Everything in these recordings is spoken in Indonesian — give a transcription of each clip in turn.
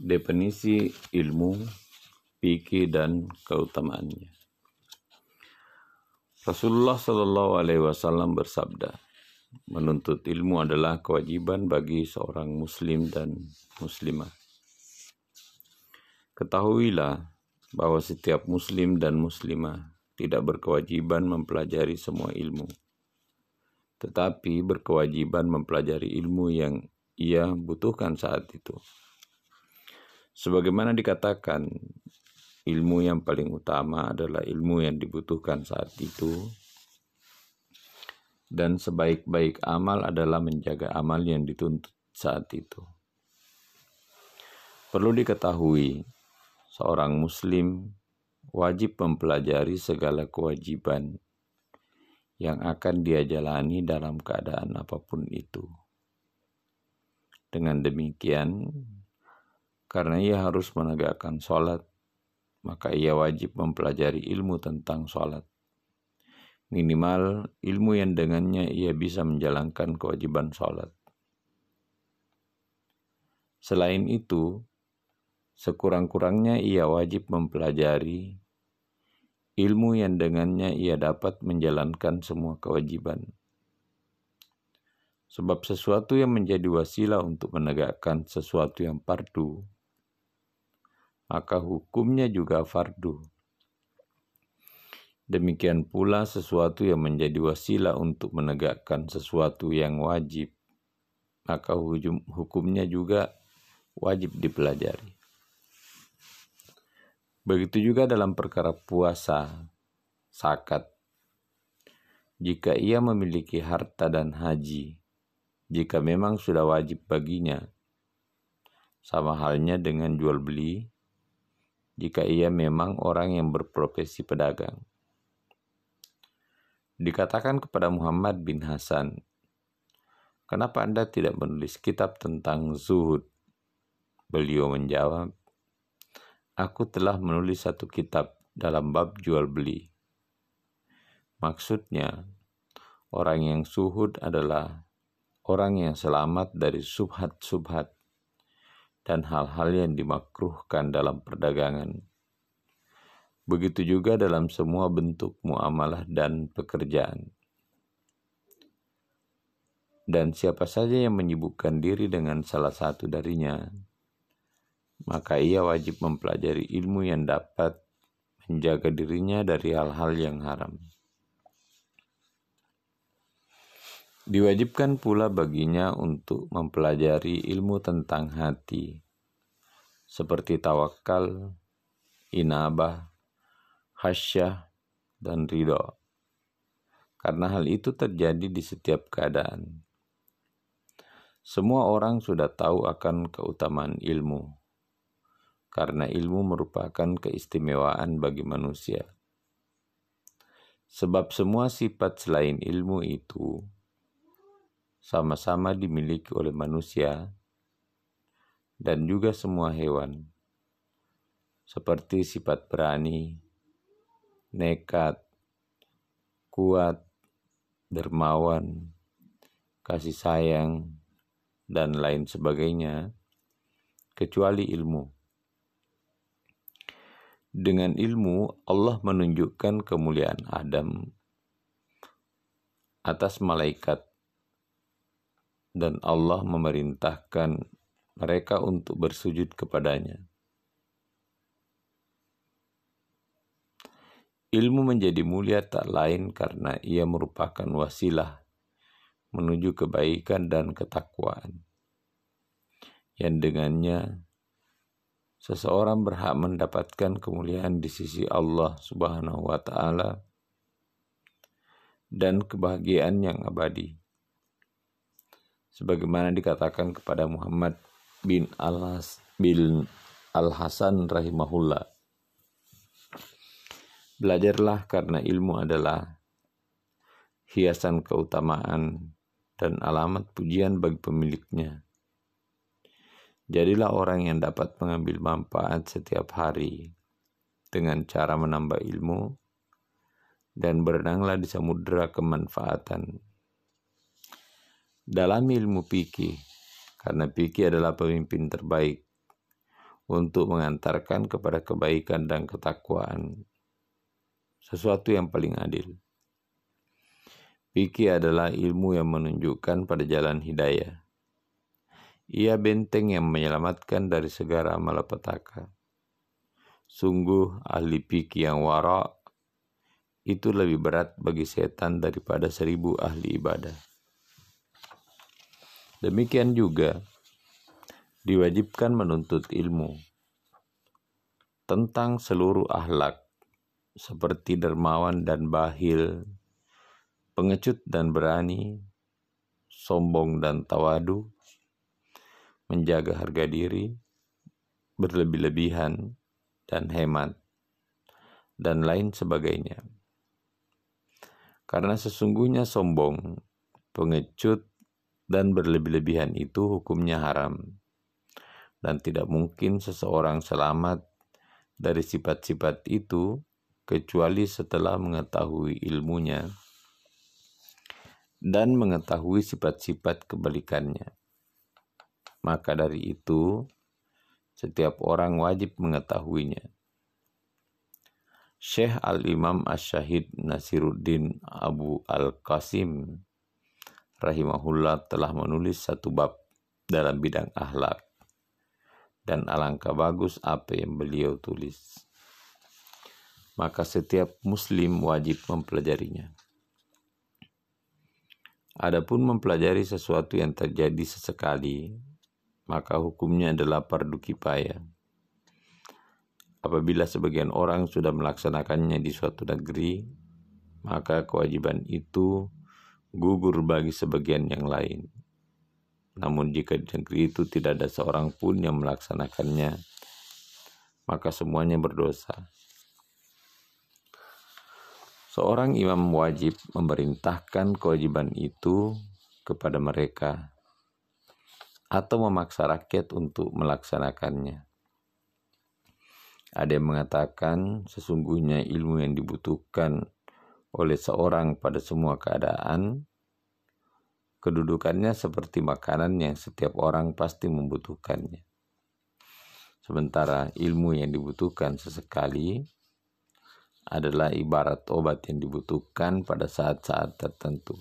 Definisi ilmu, fikih dan keutamaannya. Rasulullah Shallallahu Alaihi Wasallam bersabda, menuntut ilmu adalah kewajiban bagi seorang muslim dan muslimah. Ketahuilah bahwa setiap muslim dan muslimah tidak berkewajiban mempelajari semua ilmu, tetapi berkewajiban mempelajari ilmu yang ia butuhkan saat itu. Sebagaimana dikatakan, ilmu yang paling utama adalah ilmu yang dibutuhkan saat itu, dan sebaik-baik amal adalah menjaga amal yang dituntut saat itu. Perlu diketahui, seorang Muslim wajib mempelajari segala kewajiban yang akan dia jalani dalam keadaan apa pun itu. Dengan demikian, karena ia harus menegakkan sholat, maka ia wajib mempelajari ilmu tentang sholat. Minimal ilmu yang dengannya ia bisa menjalankan kewajiban sholat. Selain itu, sekurang-kurangnya ia wajib mempelajari ilmu yang dengannya ia dapat menjalankan semua kewajiban. Sebab sesuatu yang menjadi wasilah untuk menegakkan sesuatu yang fardu maka hukumnya juga fardu. Demikian pula sesuatu yang menjadi wasilah untuk menegakkan sesuatu yang wajib, maka hukumnya juga wajib dipelajari. Begitu juga dalam perkara puasa, sakat. Jika ia memiliki harta dan haji, jika memang sudah wajib baginya, sama halnya dengan jual beli, jika ia memang orang yang berprofesi pedagang. Dikatakan kepada Muhammad bin Hasan, "Kenapa Anda tidak menulis kitab tentang zuhud?" Beliau menjawab, "Aku telah menulis satu kitab dalam bab jual beli." Maksudnya, orang yang suhud adalah orang yang selamat dari subhat-subhat dan hal-hal yang dimakruhkan dalam perdagangan. Begitu juga dalam semua bentuk muamalah dan pekerjaan. Dan siapa saja yang menyibukkan diri dengan salah satu darinya, maka ia wajib mempelajari ilmu yang dapat menjaga dirinya dari hal-hal yang haram. Diwajibkan pula baginya untuk mempelajari ilmu tentang hati, seperti tawakal, inabah, hasyah, dan ridho. Karena hal itu terjadi di setiap keadaan. Semua orang sudah tahu akan keutamaan ilmu, karena ilmu merupakan keistimewaan bagi manusia. Sebab semua sifat selain ilmu itu sama-sama dimiliki oleh manusia dan juga semua hewan, seperti sifat berani, nekat, kuat, dermawan, kasih sayang, dan lain sebagainya, kecuali ilmu. Dengan ilmu, Allah menunjukkan kemuliaan Adam atas malaikat dan Allah memerintahkan mereka untuk bersujud kepadanya. Ilmu menjadi mulia tak lain karena ia merupakan wasilah menuju kebaikan dan ketakwaan. Yang dengannya seseorang berhak mendapatkan kemuliaan di sisi Allah Subhanahu wa taala dan kebahagiaan yang abadi sebagaimana dikatakan kepada Muhammad bin al bin Al Hasan rahimahullah. Belajarlah karena ilmu adalah hiasan keutamaan dan alamat pujian bagi pemiliknya. Jadilah orang yang dapat mengambil manfaat setiap hari dengan cara menambah ilmu dan berenanglah di samudera kemanfaatan dalam ilmu fikih karena fikih adalah pemimpin terbaik untuk mengantarkan kepada kebaikan dan ketakwaan, sesuatu yang paling adil. Fikih adalah ilmu yang menunjukkan pada jalan hidayah. Ia benteng yang menyelamatkan dari segala malapetaka. Sungguh ahli fikih yang warak itu lebih berat bagi setan daripada seribu ahli ibadah. Demikian juga diwajibkan menuntut ilmu tentang seluruh ahlak seperti dermawan dan bahil, pengecut dan berani, sombong dan tawadu, menjaga harga diri, berlebih-lebihan, dan hemat, dan lain sebagainya. Karena sesungguhnya sombong, pengecut, dan berlebih-lebihan itu hukumnya haram, dan tidak mungkin seseorang selamat dari sifat-sifat itu kecuali setelah mengetahui ilmunya dan mengetahui sifat-sifat kebalikannya. Maka dari itu, setiap orang wajib mengetahuinya. Syekh Al-Imam Ash-Shahid Nasiruddin Abu Al-Qasim rahimahullah telah menulis satu bab dalam bidang akhlak dan alangkah bagus apa yang beliau tulis. Maka setiap muslim wajib mempelajarinya. Adapun mempelajari sesuatu yang terjadi sesekali, maka hukumnya adalah fardu kifayah. Apabila sebagian orang sudah melaksanakannya di suatu negeri, maka kewajiban itu gugur bagi sebagian yang lain. Namun jika di negeri itu tidak ada seorang pun yang melaksanakannya, maka semuanya berdosa. Seorang imam wajib memerintahkan kewajiban itu kepada mereka atau memaksa rakyat untuk melaksanakannya. Ada yang mengatakan sesungguhnya ilmu yang dibutuhkan oleh seorang pada semua keadaan kedudukannya seperti makanan yang setiap orang pasti membutuhkannya. Sementara ilmu yang dibutuhkan sesekali adalah ibarat obat yang dibutuhkan pada saat-saat tertentu.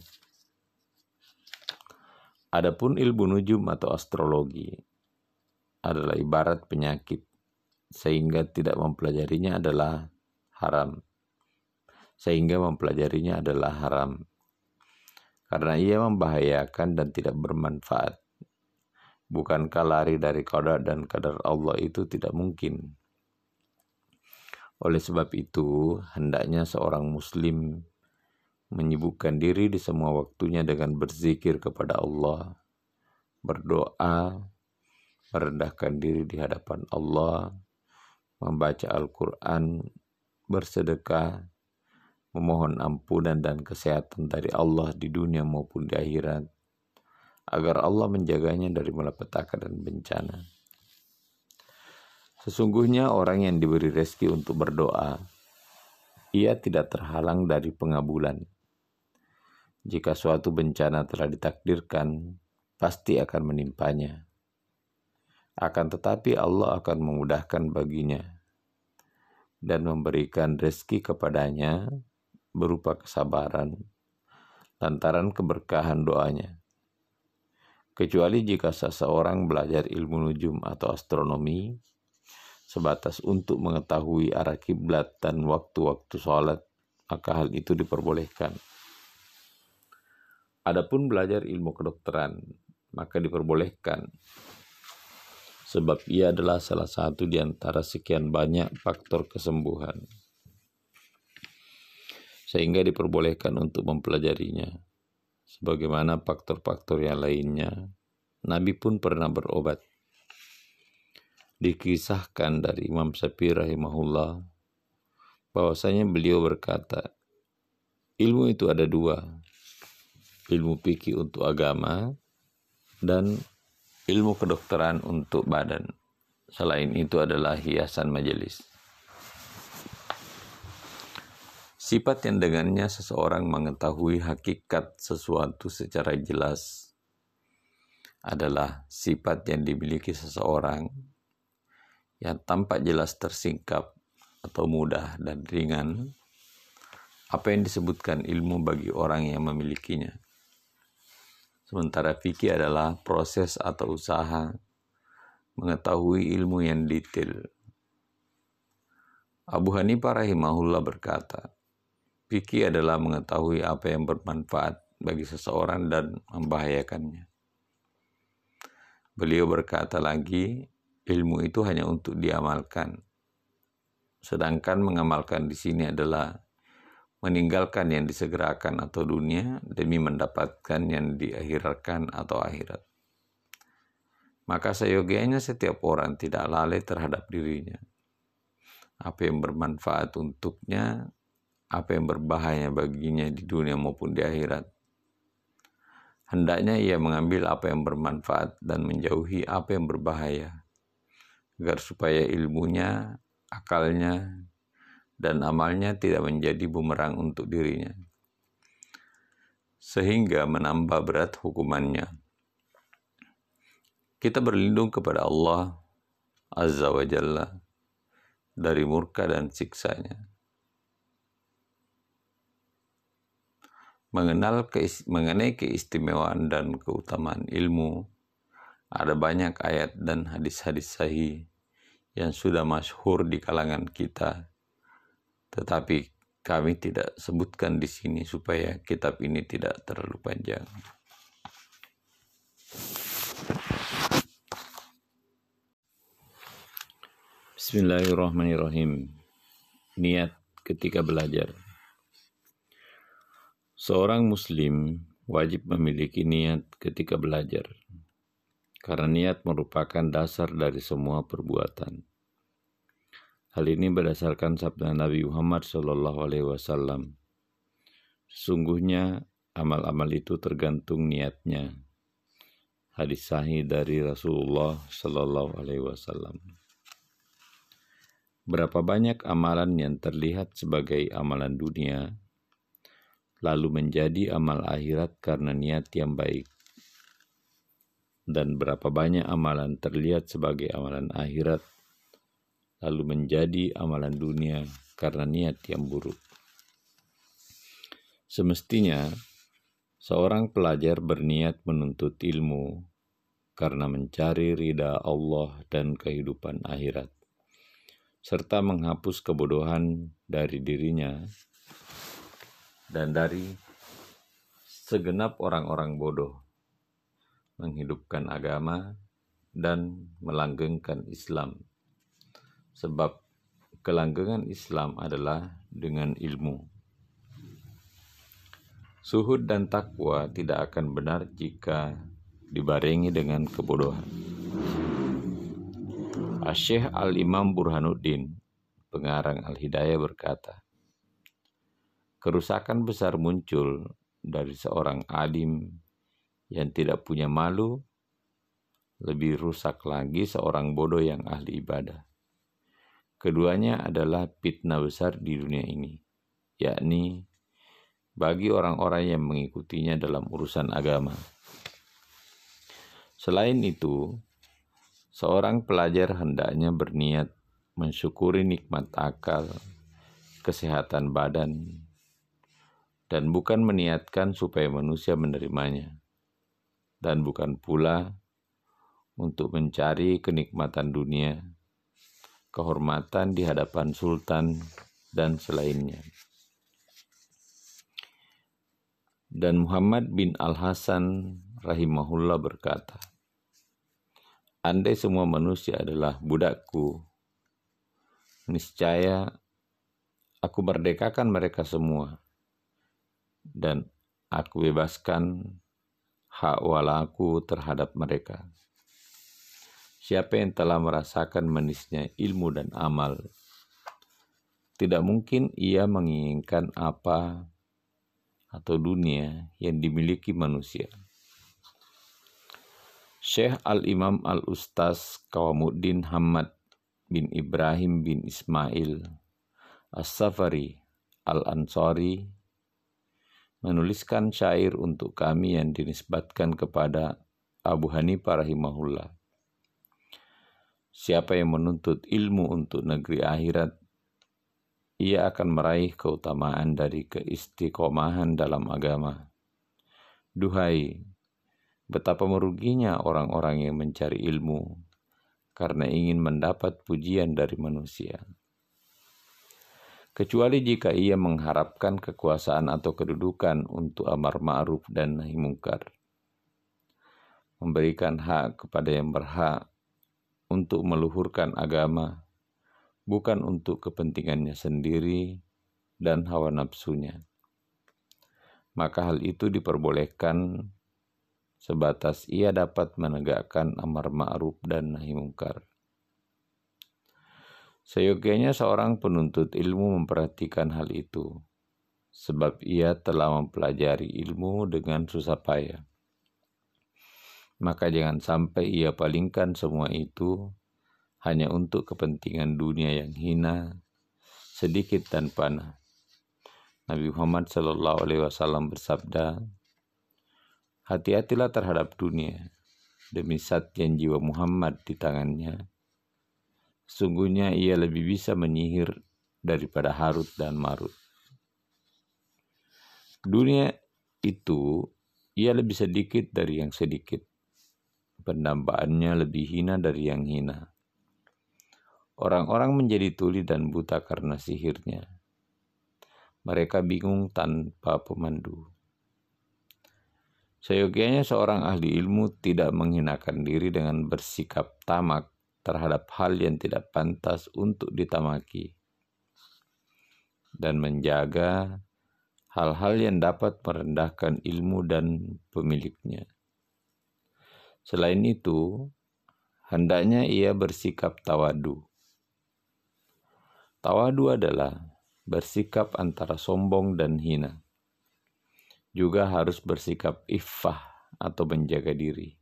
Adapun ilmu nujum atau astrologi adalah ibarat penyakit, sehingga tidak mempelajarinya adalah haram. Sehingga mempelajarinya adalah haram. Karena ia membahayakan dan tidak bermanfaat. Bukankah lari dari qadar dan kadar Allah itu tidak mungkin? Oleh sebab itu, hendaknya seorang muslim menyibukkan diri di semua waktunya dengan berzikir kepada Allah, berdoa, merendahkan diri di hadapan Allah, membaca Al-Quran, bersedekah, memohon ampunan dan kesehatan dari Allah di dunia maupun di akhirat, agar Allah menjaganya dari malapetaka dan bencana. Sesungguhnya orang yang diberi rezeki untuk berdoa, ia tidak terhalang dari pengabulan. Jika suatu bencana telah ditakdirkan, pasti akan menimpanya. Akan tetapi Allah akan memudahkan baginya dan memberikan rezeki kepadanya berupa kesabaran lantaran keberkahan doanya. Kecuali jika seseorang belajar ilmu nujum atau astronomi, sebatas untuk mengetahui arah kiblat dan waktu-waktu sholat, maka hal itu diperbolehkan. Adapun belajar ilmu kedokteran, maka diperbolehkan. Sebab ia adalah salah satu di antara sekian banyak faktor kesembuhan. Sehingga diperbolehkan untuk mempelajarinya. Sebagaimana faktor-faktor yang lainnya, Nabi pun pernah berobat. Dikisahkan dari Imam Syafi'i rahimahullah bahwasanya beliau berkata ilmu itu ada dua ilmu fikih untuk agama dan ilmu kedokteran untuk badan. Selain itu adalah hiasan majelis sifat yang dengannya seseorang mengetahui hakikat sesuatu secara jelas adalah sifat yang dimiliki seseorang yang tampak jelas tersingkap atau mudah dan ringan, apa yang disebutkan ilmu bagi orang yang memilikinya. Sementara fikih adalah proses atau usaha mengetahui ilmu yang detail. Abu Hanifah rahimahullah berkata, fikih adalah mengetahui apa yang bermanfaat bagi seseorang dan membahayakannya. Beliau berkata lagi, ilmu itu hanya untuk diamalkan. Sedangkan mengamalkan di sini adalah meninggalkan yang disegerakan atau dunia demi mendapatkan yang diakhirkan atau akhirat. Maka seyogianya setiap orang tidak lalai terhadap dirinya. Apa yang bermanfaat untuknya, apa yang berbahaya baginya di dunia maupun di akhirat. Hendaknya ia mengambil apa yang bermanfaat dan menjauhi apa yang berbahaya, agar supaya ilmunya, akalnya, dan amalnya tidak menjadi bumerang untuk dirinya, sehingga menambah berat hukumannya. Kita berlindung kepada Allah Azza wa Jalla dari murka dan siksanya. Mengenal keis mengenai keistimewaan dan keutamaan ilmu, ada banyak ayat dan hadis-hadis sahih yang sudah masyhur di kalangan kita tetapi kami tidak sebutkan di sini supaya kitab ini tidak terlalu panjang. Bismillahirrahmanirrahim. Niat ketika belajar. Seorang muslim wajib memiliki niat ketika belajar. Karena niat merupakan dasar dari semua perbuatan. Hal ini berdasarkan sabda Nabi Muhammad Wasallam. Sesungguhnya amal-amal itu tergantung niatnya. Hadis sahih dari Rasulullah Shallallahu Alaihi Wasallam. Berapa banyak amalan yang terlihat sebagai amalan dunia, lalu menjadi amal akhirat karena niat yang baik, dan berapa banyak amalan terlihat sebagai amalan akhirat lalu menjadi amalan dunia karena niat yang buruk. Semestinya, seorang pelajar berniat menuntut ilmu karena mencari ridha Allah dan kehidupan akhirat, serta menghapus kebodohan dari dirinya dan dari segenap orang-orang bodoh, menghidupkan agama dan melanggengkan Islam sebab kelanggengan Islam adalah dengan ilmu. Suhud dan takwa tidak akan benar jika dibarengi dengan kebodohan. Asyikh Al-Imam Burhanuddin, pengarang Al-Hidayah berkata, Kerusakan besar muncul dari seorang alim yang tidak punya malu, lebih rusak lagi seorang bodoh yang ahli ibadah. Keduanya adalah fitnah besar di dunia ini, yakni bagi orang-orang yang mengikutinya dalam urusan agama. Selain itu, seorang pelajar hendaknya berniat mensyukuri nikmat akal, kesehatan badan, dan bukan meniatkan supaya manusia menerimanya, dan bukan pula untuk mencari kenikmatan dunia kehormatan di hadapan sultan dan selainnya. Dan Muhammad bin Al-Hasan rahimahullah berkata, Andai semua manusia adalah budakku, niscaya aku merdekakan mereka semua, dan aku bebaskan hak walaku terhadap mereka. Siapa yang telah merasakan manisnya ilmu dan amal, tidak mungkin ia menginginkan apa atau dunia yang dimiliki manusia. Syekh Al-Imam Al-Ustaz Kawamuddin Hamad bin Ibrahim bin Ismail As-Safari Al-Ansari menuliskan syair untuk kami yang dinisbatkan kepada Abu Hanifah rahimahullah. siapa yang menuntut ilmu untuk negeri akhirat, ia akan meraih keutamaan dari keistiqomahan dalam agama. Duhai, betapa meruginya orang-orang yang mencari ilmu karena ingin mendapat pujian dari manusia. Kecuali jika ia mengharapkan kekuasaan atau kedudukan untuk amar ma'ruf dan nahi mungkar. Memberikan hak kepada yang berhak untuk meluhurkan agama bukan untuk kepentingannya sendiri dan hawa nafsunya. Maka hal itu diperbolehkan sebatas ia dapat menegakkan amar ma'ruf dan nahi mungkar. Seyogianya seorang penuntut ilmu memperhatikan hal itu, sebab ia telah mempelajari ilmu dengan susah payah. Maka jangan sampai ia palingkan semua itu hanya untuk kepentingan dunia yang hina, sedikit dan panah. Nabi Muhammad Shallallahu Alaihi Wasallam bersabda, hati-hatilah terhadap dunia, demi saat yang jiwa Muhammad di tangannya. Sungguhnya ia lebih bisa menyihir daripada Harut dan Marut. Dunia itu ia lebih sedikit dari yang sedikit. Pendambaannya lebih hina dari yang hina. Orang-orang menjadi tuli dan buta karena sihirnya. Mereka bingung tanpa pemandu. Seyogianya seorang ahli ilmu tidak menghinakan diri dengan bersikap tamak terhadap hal yang tidak pantas untuk ditamaki dan menjaga hal-hal yang dapat merendahkan ilmu dan pemiliknya. Selain itu, hendaknya ia bersikap tawadu Tawadu adalah bersikap antara sombong dan hina. Juga harus bersikap iffah atau menjaga diri.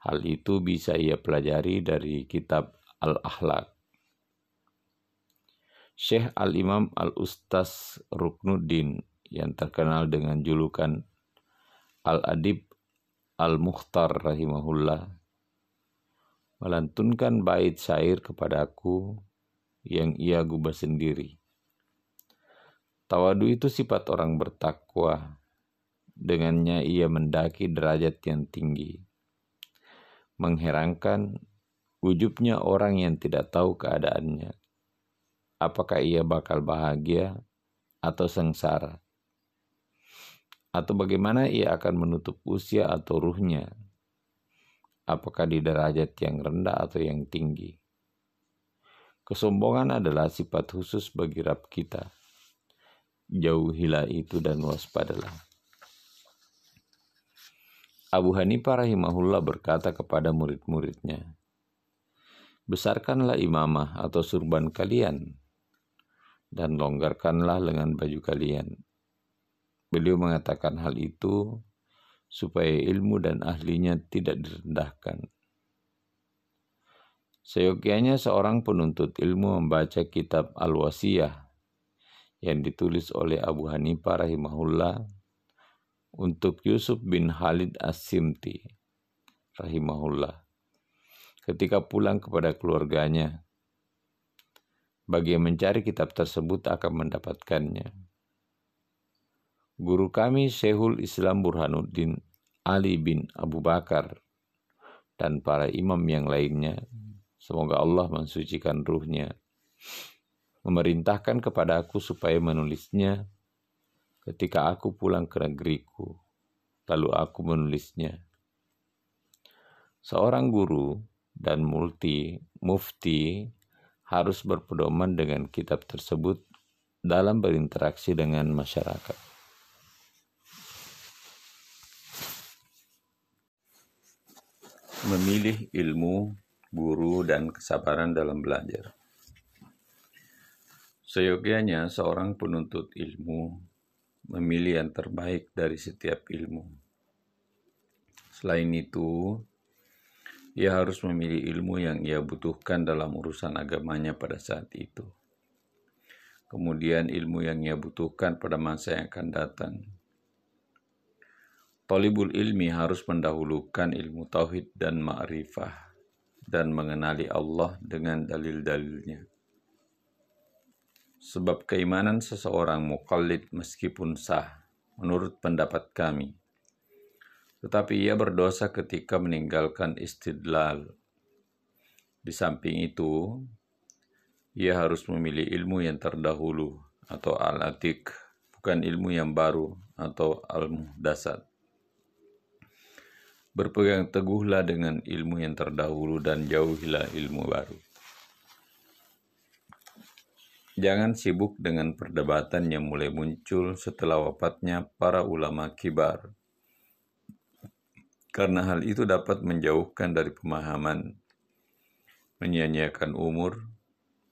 Hal itu bisa ia pelajari dari kitab Al-Akhlaq. Syekh Al-Imam Al-Ustaz Ruknuddin yang terkenal dengan julukan Al-Adib Al-Mukhtar rahimahullah melantunkan bait syair kepadaku yang ia gubah sendiri. Tawadu itu sifat orang bertakwa. Dengannya ia mendaki derajat yang tinggi. Mengherankan wujudnya orang yang tidak tahu keadaannya. Apakah ia bakal bahagia atau sengsara? Atau bagaimana ia akan menutup usia atau ruhnya? Apakah di derajat yang rendah atau yang tinggi? Kesombongan adalah sifat khusus bagi Rab kita. Jauhilah itu dan waspadalah. Abu Hanifah rahimahullah berkata kepada murid-muridnya, Besarkanlah imamah atau surban kalian, dan longgarkanlah lengan baju kalian. Beliau mengatakan hal itu supaya ilmu dan ahlinya tidak direndahkan. Seyogianya seorang penuntut ilmu membaca kitab Al-Wasiyah yang ditulis oleh Abu Hanifah rahimahullah untuk Yusuf bin Khalid As-Simti rahimahullah ketika pulang kepada keluarganya bagi yang mencari kitab tersebut akan mendapatkannya. Guru kami Syekhul Islam Burhanuddin Ali bin Abu Bakar dan para imam yang lainnya Semoga Allah mensucikan ruhnya. Memerintahkan kepada aku supaya menulisnya ketika aku pulang ke negeriku. Lalu aku menulisnya. Seorang guru dan multi mufti harus berpedoman dengan kitab tersebut dalam berinteraksi dengan masyarakat. Memilih ilmu guru, dan kesabaran dalam belajar. Seyogianya seorang penuntut ilmu memilih yang terbaik dari setiap ilmu. Selain itu, ia harus memilih ilmu yang ia butuhkan dalam urusan agamanya pada saat itu. Kemudian ilmu yang ia butuhkan pada masa yang akan datang. Tolibul ilmi harus mendahulukan ilmu tauhid dan ma'rifah dan mengenali Allah dengan dalil-dalilnya. Sebab keimanan seseorang mukallid meskipun sah, menurut pendapat kami, tetapi ia berdosa ketika meninggalkan istidlal. Di samping itu, ia harus memilih ilmu yang terdahulu atau al-atik, bukan ilmu yang baru atau al-muhdasat. Berpegang teguhlah dengan ilmu yang terdahulu dan jauhilah ilmu baru. Jangan sibuk dengan perdebatan yang mulai muncul setelah wafatnya para ulama kibar. Karena hal itu dapat menjauhkan dari pemahaman, menyia-nyiakan umur,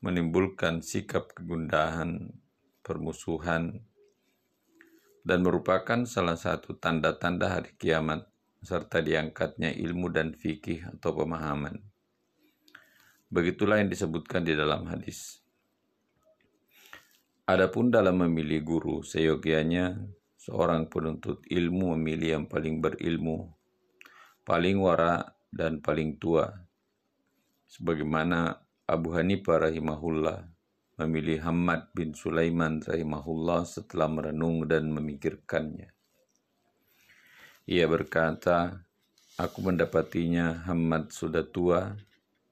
menimbulkan sikap kegundahan, permusuhan, dan merupakan salah satu tanda-tanda hari kiamat serta diangkatnya ilmu dan fikih atau pemahaman. Begitulah yang disebutkan di dalam hadis. Adapun dalam memilih guru, seyogianya seorang penuntut ilmu memilih yang paling berilmu, paling wara, dan paling tua. Sebagaimana Abu Hanifah rahimahullah memilih Hamad bin Sulaiman rahimahullah setelah merenung dan memikirkannya. Ia berkata, Aku mendapatinya Hamad sudah tua,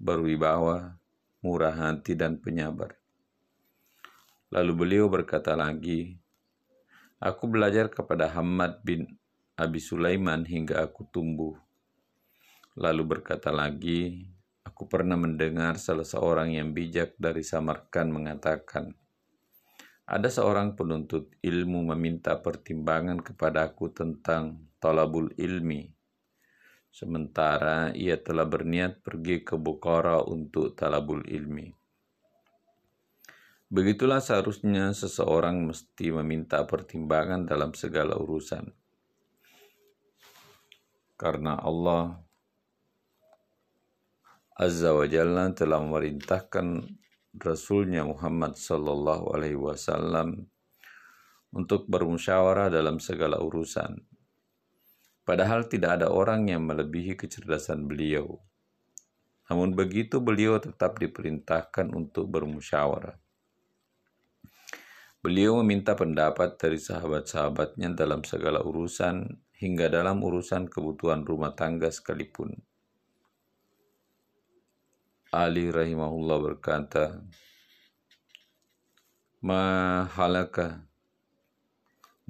berwibawa, murah hati dan penyabar. Lalu beliau berkata lagi, Aku belajar kepada Hamad bin Abi Sulaiman hingga aku tumbuh. Lalu berkata lagi, Aku pernah mendengar salah seorang yang bijak dari Samarkan mengatakan, ada seorang penuntut ilmu meminta pertimbangan kepadaku tentang talabul ilmi. Sementara ia telah berniat pergi ke Bukhara untuk talabul ilmi. Begitulah seharusnya seseorang mesti meminta pertimbangan dalam segala urusan. Karena Allah Azza wa Jalla telah memerintahkan Rasulnya Muhammad Sallallahu Alaihi Wasallam untuk bermusyawarah dalam segala urusan. Padahal tidak ada orang yang melebihi kecerdasan beliau. Namun begitu beliau tetap diperintahkan untuk bermusyawarah. Beliau meminta pendapat dari sahabat-sahabatnya dalam segala urusan, hingga dalam urusan kebutuhan rumah tangga sekalipun. Ali rahimahullah berkata, Mahalaka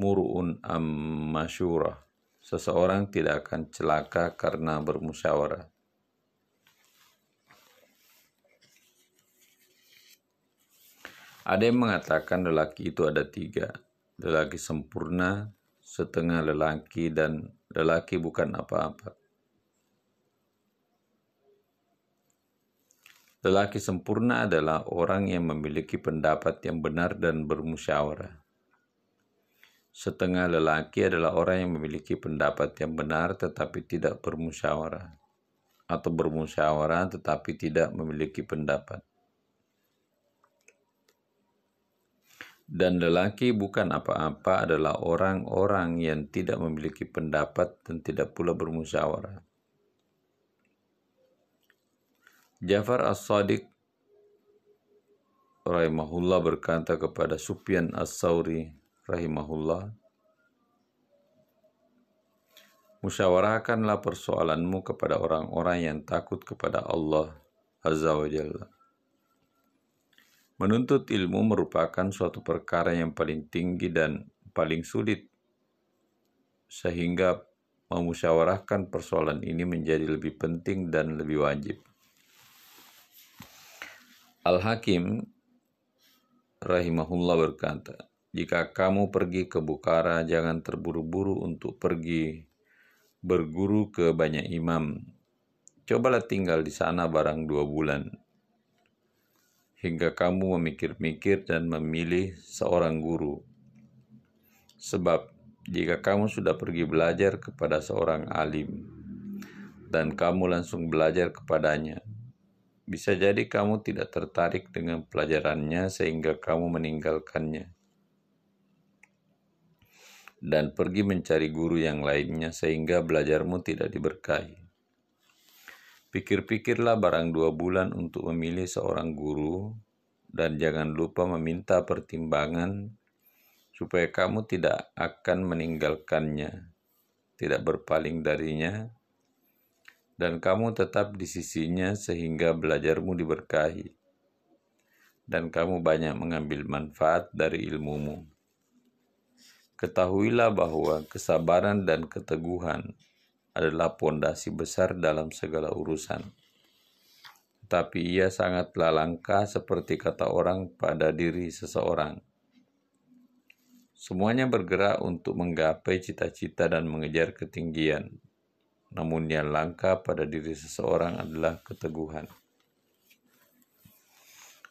muru'un am masyurah. Seseorang tidak akan celaka karena bermusyawarah. Ada yang mengatakan lelaki itu ada tiga. Lelaki sempurna, setengah lelaki, dan lelaki bukan apa-apa. Lelaki sempurna adalah orang yang memiliki pendapat yang benar dan bermusyawarah. Setengah lelaki adalah orang yang memiliki pendapat yang benar tetapi tidak bermusyawarah, atau bermusyawarah tetapi tidak memiliki pendapat. Dan lelaki bukan apa-apa adalah orang-orang yang tidak memiliki pendapat dan tidak pula bermusyawarah. Jafar As-Sadiq rahimahullah berkata kepada Sufyan As-Sauri rahimahullah, Musyawarahkanlah persoalanmu kepada orang-orang yang takut kepada Allah Azza wa Jalla. Menuntut ilmu merupakan suatu perkara yang paling tinggi dan paling sulit, sehingga memusyawarahkan persoalan ini menjadi lebih penting dan lebih wajib. Al-Hakim rahimahullah berkata, jika kamu pergi ke Bukhara, jangan terburu-buru untuk pergi berguru ke banyak imam. Cobalah tinggal di sana barang dua bulan hingga kamu memikir-mikir dan memilih seorang guru. Sebab jika kamu sudah pergi belajar kepada seorang alim dan kamu langsung belajar kepadanya, bisa jadi kamu tidak tertarik dengan pelajarannya sehingga kamu meninggalkannya dan pergi mencari guru yang lainnya sehingga belajarmu tidak diberkahi. Pikir-pikirlah barang dua bulan untuk memilih seorang guru, dan jangan lupa meminta pertimbangan supaya kamu tidak akan meninggalkannya, tidak berpaling darinya, dan kamu tetap di sisinya sehingga belajarmu diberkahi, dan kamu banyak mengambil manfaat dari ilmumu. Ketahuilah bahwa kesabaran dan keteguhan adalah pondasi besar dalam segala urusan. Tapi ia sangatlah langka seperti kata orang pada diri seseorang Semuanya bergerak untuk menggapai cita-cita dan mengejar ketinggian. Namun yang langka pada diri seseorang adalah keteguhan.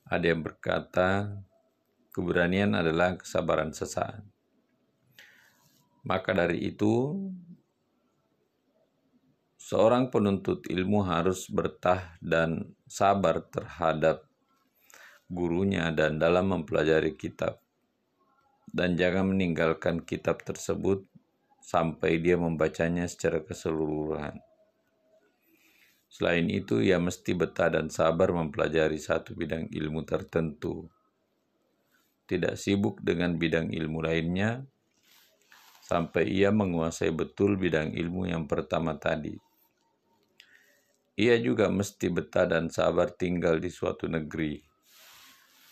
Ada yang berkata, keberanian adalah kesabaran sesaat. Maka dari itu, seorang penuntut ilmu harus bertah dan sabar terhadap gurunya dan dalam mempelajari kitab dan jangan meninggalkan kitab tersebut sampai dia membacanya secara keseluruhan. Selain itu, ia mesti betah dan sabar mempelajari satu bidang ilmu tertentu. Tidak sibuk dengan bidang ilmu lainnya, sampai ia menguasai betul bidang ilmu yang pertama tadi. Ia juga mesti betah dan sabar tinggal di suatu negeri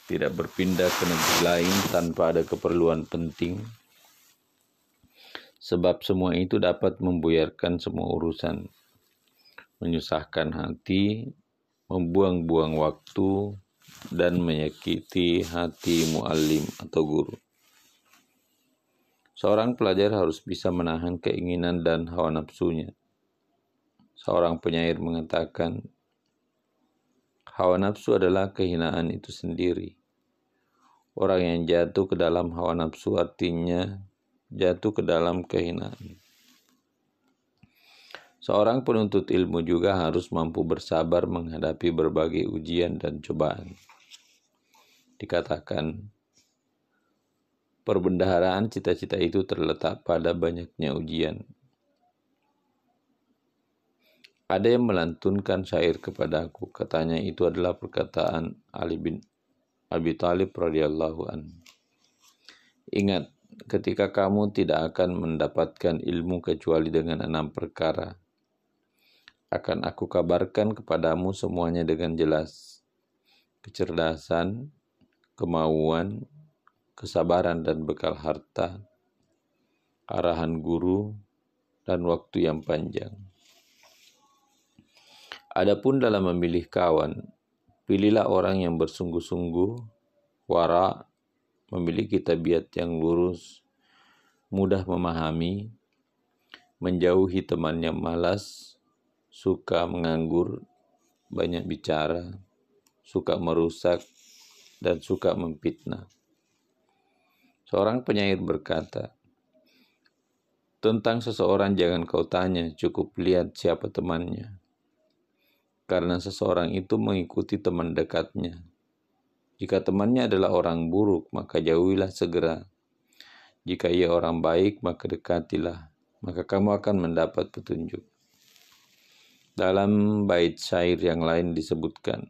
tidak berpindah ke negeri lain tanpa ada keperluan penting, sebab semua itu dapat membuyarkan semua urusan, menyusahkan hati, membuang-buang waktu, dan menyakiti hati muallim atau guru. Seorang pelajar harus bisa menahan keinginan dan hawa nafsunya. Seorang penyair mengatakan, Hawa nafsu adalah kehinaan itu sendiri. Orang yang jatuh ke dalam hawa nafsu artinya jatuh ke dalam kehinaan. Seorang penuntut ilmu juga harus mampu bersabar menghadapi berbagai ujian dan cobaan. Dikatakan, perbendaharaan cita-cita itu terletak pada banyaknya ujian. Ada yang melantunkan syair kepadaku, katanya itu adalah perkataan Ali bin Abi Talib radhiyallahu an. Ingat, ketika kamu tidak akan mendapatkan ilmu kecuali dengan enam perkara, akan aku kabarkan kepadamu semuanya dengan jelas. Kecerdasan, kemauan, kesabaran dan bekal harta, arahan guru, dan waktu yang panjang. Adapun dalam memilih kawan, pilihlah orang yang bersungguh-sungguh, wara, memiliki tabiat yang lurus, mudah memahami, menjauhi teman yang malas, suka menganggur, banyak bicara, suka merusak, dan suka memfitnah. Seorang penyair berkata, tentang seseorang jangan kau tanya, cukup lihat siapa temannya karena seseorang itu mengikuti teman dekatnya. Jika temannya adalah orang buruk, maka jauhilah segera. Jika ia orang baik, maka dekatilah, maka kamu akan mendapat petunjuk. Dalam bait syair yang lain disebutkan,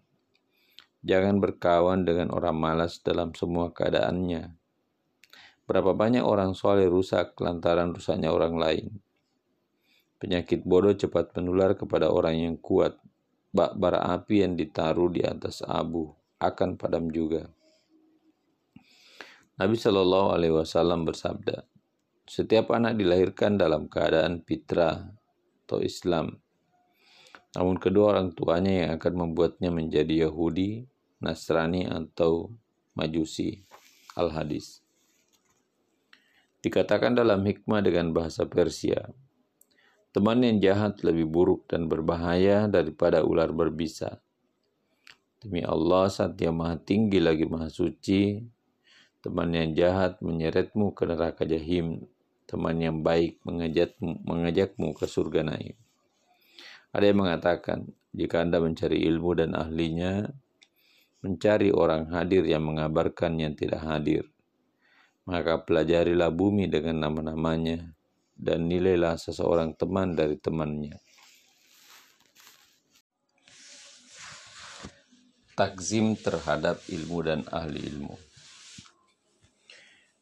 jangan berkawan dengan orang malas dalam semua keadaannya. Berapa banyak orang soleh rusak lantaran rusaknya orang lain. Penyakit bodoh cepat menular kepada orang yang kuat, bak bara api yang ditaruh di atas abu akan padam juga. Nabi Shallallahu Alaihi Wasallam bersabda, setiap anak dilahirkan dalam keadaan fitrah atau Islam. Namun kedua orang tuanya yang akan membuatnya menjadi Yahudi, Nasrani atau Majusi. Al-Hadis. Dikatakan dalam hikmah dengan bahasa Persia, Teman yang jahat lebih buruk dan berbahaya daripada ular berbisa. Demi Allah, saat dia maha tinggi lagi maha suci, teman yang jahat menyeretmu ke neraka jahim, teman yang baik mengajakmu, mengajakmu ke surga naim. Ada yang mengatakan, jika Anda mencari ilmu dan ahlinya, mencari orang hadir yang mengabarkan yang tidak hadir, maka pelajarilah bumi dengan nama-namanya, dan nilailah seseorang teman dari temannya. takzim terhadap ilmu dan ahli ilmu.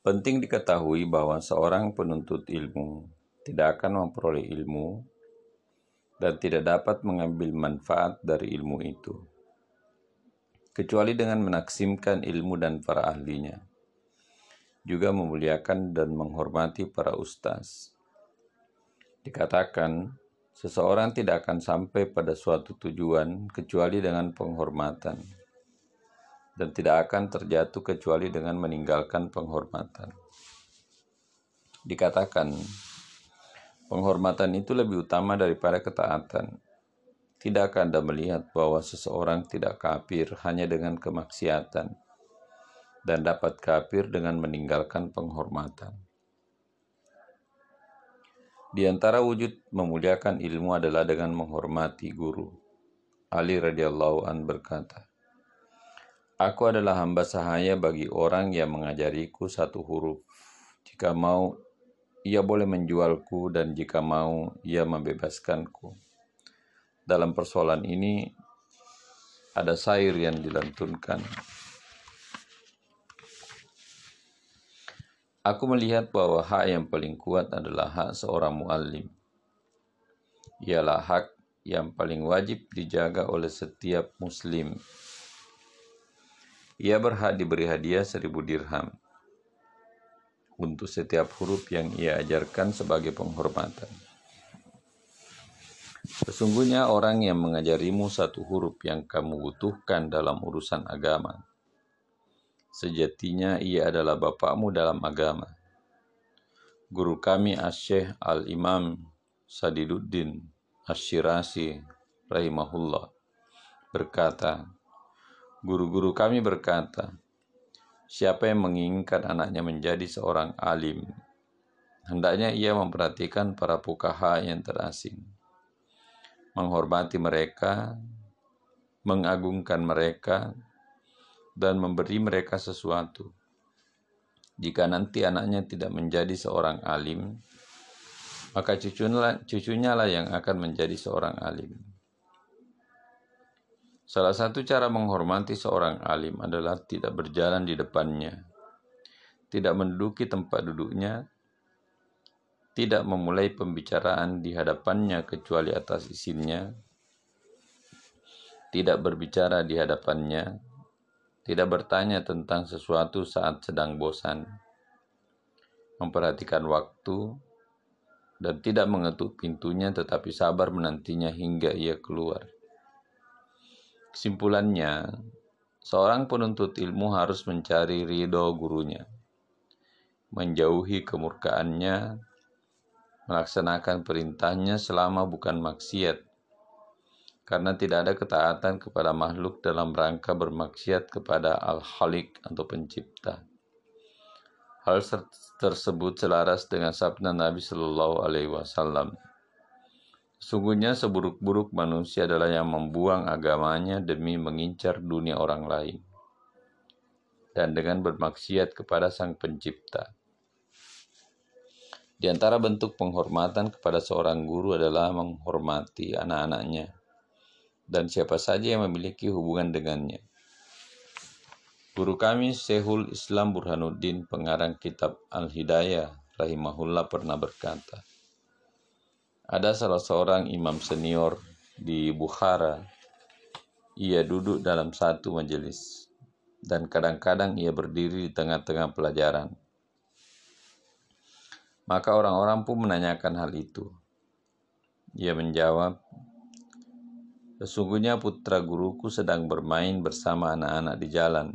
Penting diketahui bahwa seorang penuntut ilmu tidak akan memperoleh ilmu dan tidak dapat mengambil manfaat dari ilmu itu, kecuali dengan menaksimkan ilmu dan para ahlinya, juga memuliakan dan menghormati para ustaz. Dikatakan, Seseorang tidak akan sampai pada suatu tujuan kecuali dengan penghormatan, dan tidak akan terjatuh kecuali dengan meninggalkan penghormatan. Dikatakan, penghormatan itu lebih utama daripada ketaatan. Tidakkah Anda melihat bahwa seseorang tidak kafir hanya dengan kemaksiatan, dan dapat kafir dengan meninggalkan penghormatan? Di antara wujud memuliakan ilmu adalah dengan menghormati guru. Ali radhiyallahu an berkata, Aku adalah hamba sahaya bagi orang yang mengajariku satu huruf. Jika mau, ia boleh menjualku dan jika mau, ia membebaskanku. Dalam persoalan ini, ada sair yang dilantunkan. Aku melihat bahwa hak yang paling kuat adalah hak seorang muallim. Ialah hak yang paling wajib dijaga oleh setiap muslim. Ia berhak diberi hadiah seribu dirham untuk setiap huruf yang ia ajarkan sebagai penghormatan. Sesungguhnya orang yang mengajarimu satu huruf yang kamu butuhkan dalam urusan agama, Sejatinya ia adalah bapakmu dalam agama. Guru kami Asyikh Al-Imam Sadiduddin Asyirasi rahimahullah berkata, Guru-guru kami berkata, siapa yang menginginkan anaknya menjadi seorang alim, hendaknya ia memperhatikan para pukaha yang terasing, menghormati mereka, mengagungkan mereka, dan memberi mereka sesuatu. Jika nanti anaknya tidak menjadi seorang alim, maka cucunya, lah yang akan menjadi seorang alim. Salah satu cara menghormati seorang alim adalah tidak berjalan di depannya, tidak menduduki tempat duduknya, tidak memulai pembicaraan di hadapannya kecuali atas izinnya, tidak berbicara di hadapannya, tidak bertanya tentang sesuatu saat sedang bosan, memperhatikan waktu, dan tidak mengetuk pintunya tetapi sabar menantinya hingga ia keluar. Kesimpulannya, seorang penuntut ilmu harus mencari ridho gurunya, menjauhi kemurkaannya, melaksanakan perintahnya selama bukan maksiat, karena tidak ada ketaatan kepada makhluk dalam rangka bermaksiat kepada Al-Khaliq atau pencipta. Hal tersebut selaras dengan sabda Nabi Shallallahu Alaihi Wasallam. Sungguhnya seburuk-buruk manusia adalah yang membuang agamanya demi mengincar dunia orang lain dan dengan bermaksiat kepada Sang Pencipta. Di antara bentuk penghormatan kepada seorang guru adalah menghormati anak-anaknya dan siapa saja yang memiliki hubungan dengannya. Guru kami Sehul Islam Burhanuddin pengarang kitab Al-Hidayah rahimahullah pernah berkata, ada salah seorang imam senior di Bukhara, ia duduk dalam satu majelis dan kadang-kadang ia berdiri di tengah-tengah pelajaran. Maka orang-orang pun menanyakan hal itu. Ia menjawab, Sesungguhnya putra guruku sedang bermain bersama anak-anak di jalan,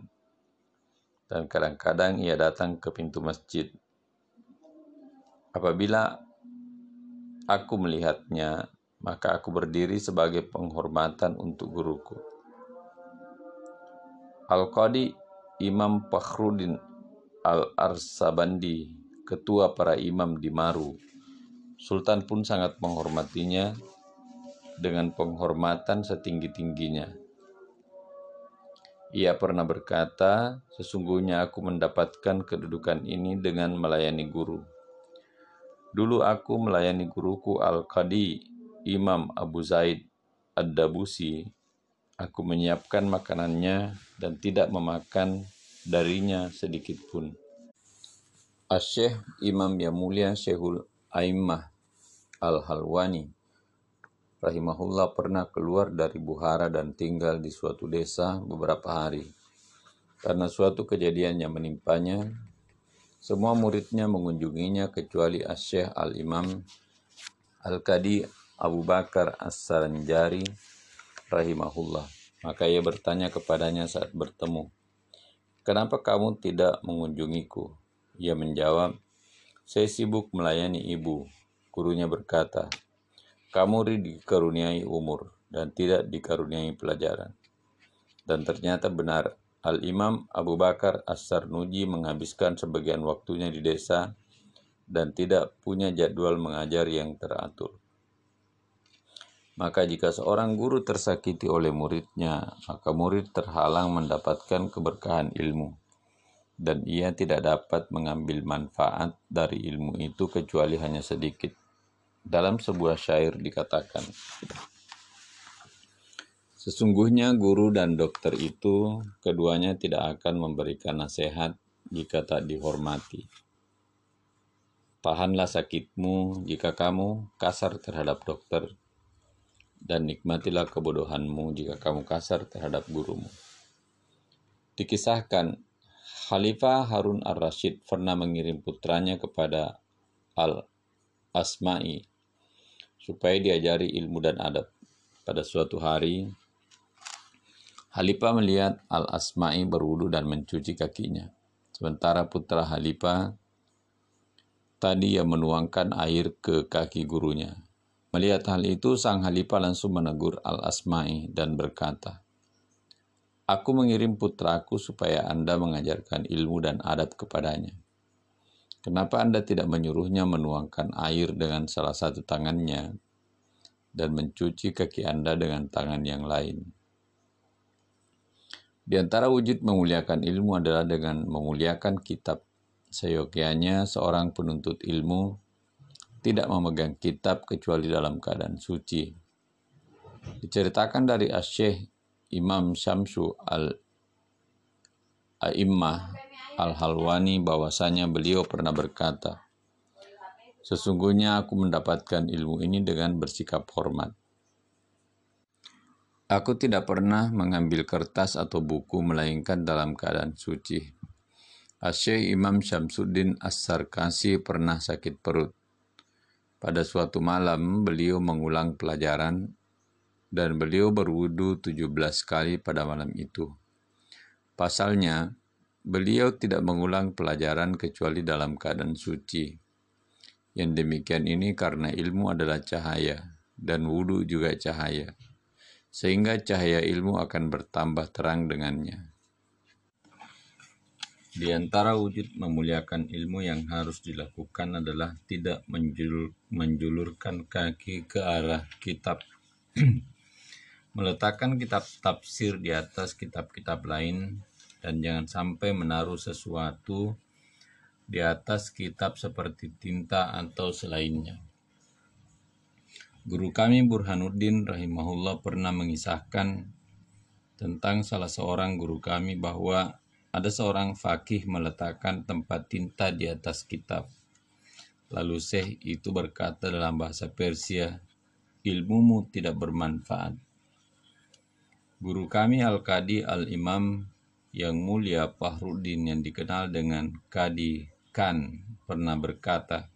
dan kadang-kadang ia datang ke pintu masjid. Apabila aku melihatnya, maka aku berdiri sebagai penghormatan untuk guruku. Al-Qadi Imam Fakhruddin Al-Arsabandi, ketua para imam di Maru, Sultan pun sangat menghormatinya dengan penghormatan setinggi-tingginya. Ia pernah berkata, "Sesungguhnya aku mendapatkan kedudukan ini dengan melayani guru. Dulu aku melayani guruku Al-Qadi Imam Abu Zaid Ad-Dabusi Aku menyiapkan makanannya dan tidak memakan darinya sedikit pun. Asyikh Imam yang mulia Syekhul Aimmah Al-Halwani rahimahullah pernah keluar dari Buhara dan tinggal di suatu desa beberapa hari. Karena suatu kejadian yang menimpanya, semua muridnya mengunjunginya kecuali Asyikh Al-Imam Al-Qadi Abu Bakar As-Saranjari rahimahullah. Maka ia bertanya kepadanya saat bertemu, Kenapa kamu tidak mengunjungiku? Ia menjawab, saya sibuk melayani ibu. Gurunya berkata, kamu dikaruniai umur dan tidak dikaruniai pelajaran. Dan ternyata benar, Al-Imam Abu Bakar As-Sarnuji menghabiskan sebagian waktunya di desa dan tidak punya jadwal mengajar yang teratur. Maka jika seorang guru tersakiti oleh muridnya, maka murid terhalang mendapatkan keberkahan ilmu dan ia tidak dapat mengambil manfaat dari ilmu itu kecuali hanya sedikit. Dalam sebuah syair dikatakan, Sesungguhnya guru dan dokter itu keduanya tidak akan memberikan nasihat jika tak dihormati. Tahanlah sakitmu jika kamu kasar terhadap dokter, dan nikmatilah kebodohanmu jika kamu kasar terhadap gurumu. Dikisahkan Khalifah Harun ar-Rashid pernah mengirim putranya kepada Al-Asma'i supaya diajari ilmu dan adab. Pada suatu hari, Khalifah melihat Al-Asma'i berwudu dan mencuci kakinya. Sementara putra Khalifah tadi ia menuangkan air ke kaki gurunya. Melihat hal itu, sang Khalifah langsung menegur Al-Asma'i dan berkata, Aku mengirim putraku supaya Anda mengajarkan ilmu dan adab kepadanya. Kenapa Anda tidak menyuruhnya menuangkan air dengan salah satu tangannya dan mencuci kaki Anda dengan tangan yang lain? Di antara wujud memuliakan ilmu adalah dengan memuliakan kitab. Seyogianya seorang penuntut ilmu tidak memegang kitab kecuali dalam keadaan suci. Diceritakan dari Asyih Imam Syamsu al A'immah al-Halwani bahwasanya beliau pernah berkata, Sesungguhnya aku mendapatkan ilmu ini dengan bersikap hormat. Aku tidak pernah mengambil kertas atau buku melainkan dalam keadaan suci. Asyik Imam Syamsuddin As-Sarkasi pernah sakit perut. Pada suatu malam, beliau mengulang pelajaran dan beliau berwudu 17 kali pada malam itu. Pasalnya, beliau tidak mengulang pelajaran kecuali dalam keadaan suci. Yang demikian ini karena ilmu adalah cahaya, dan wudhu juga cahaya, sehingga cahaya ilmu akan bertambah terang dengannya. Di antara wujud memuliakan ilmu yang harus dilakukan adalah tidak menjul menjulurkan kaki ke arah kitab meletakkan kitab tafsir di atas kitab-kitab lain dan jangan sampai menaruh sesuatu di atas kitab seperti tinta atau selainnya. Guru kami Burhanuddin rahimahullah pernah mengisahkan tentang salah seorang guru kami bahwa ada seorang fakih meletakkan tempat tinta di atas kitab. Lalu Syekh itu berkata dalam bahasa Persia, ilmumu tidak bermanfaat. Guru kami Al-Qadi Al-Imam yang mulia Fahruddin yang dikenal dengan Kadi Khan pernah berkata,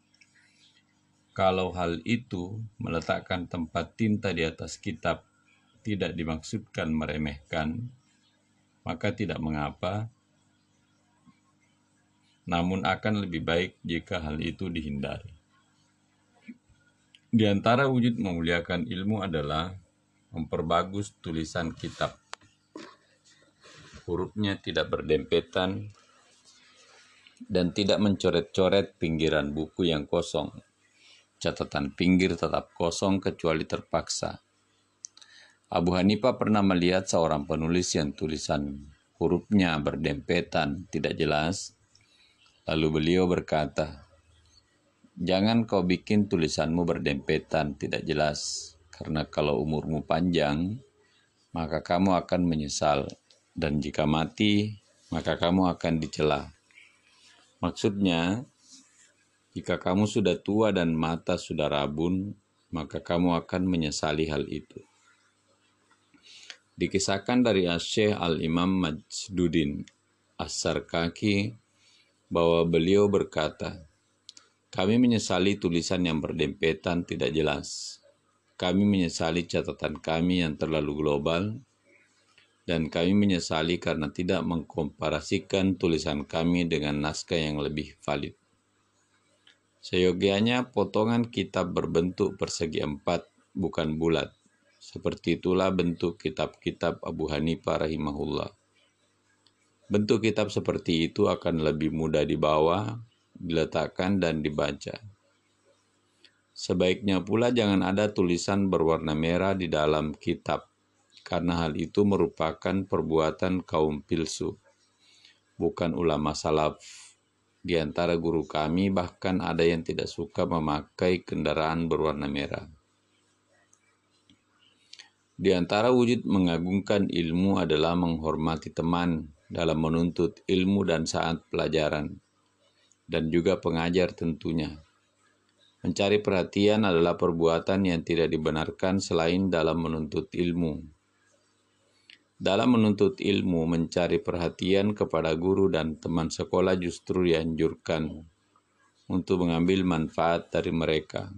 kalau hal itu meletakkan tempat tinta di atas kitab tidak dimaksudkan meremehkan, maka tidak mengapa, namun akan lebih baik jika hal itu dihindari. Di antara wujud memuliakan ilmu adalah memperbagus tulisan kitab. Hurufnya tidak berdempetan dan tidak mencoret-coret pinggiran buku yang kosong. Catatan pinggir tetap kosong kecuali terpaksa. Abu Hanifah pernah melihat seorang penulis yang tulisan hurufnya berdempetan, tidak jelas. Lalu beliau berkata, Jangan kau bikin tulisanmu berdempetan, tidak jelas karena kalau umurmu panjang, maka kamu akan menyesal, dan jika mati, maka kamu akan dicela. Maksudnya, jika kamu sudah tua dan mata sudah rabun, maka kamu akan menyesali hal itu. Dikisahkan dari Asyih Al-Imam Majduddin As-Sarkaki bahwa beliau berkata, kami menyesali tulisan yang berdempetan tidak jelas. Kami menyesali catatan kami yang terlalu global, dan kami menyesali karena tidak mengkomparasikan tulisan kami dengan naskah yang lebih valid. Seyogianya potongan kitab berbentuk persegi empat, bukan bulat. Seperti itulah bentuk kitab-kitab Abu Hanifah rahimahullah. Bentuk kitab seperti itu akan lebih mudah dibawa diletakkan dan dibaca. Sebaiknya pula jangan ada tulisan berwarna merah di dalam kitab, karena hal itu merupakan perbuatan kaum pilsu, bukan ulama salaf. Di antara guru kami bahkan ada yang tidak suka memakai kendaraan berwarna merah. Di antara wujud mengagungkan ilmu adalah menghormati teman dalam menuntut ilmu dan saat pelajaran dan juga pengajar tentunya. Mencari perhatian adalah perbuatan yang tidak dibenarkan selain dalam menuntut ilmu. Dalam menuntut ilmu, mencari perhatian kepada guru dan teman sekolah justru dianjurkan untuk mengambil manfaat dari mereka.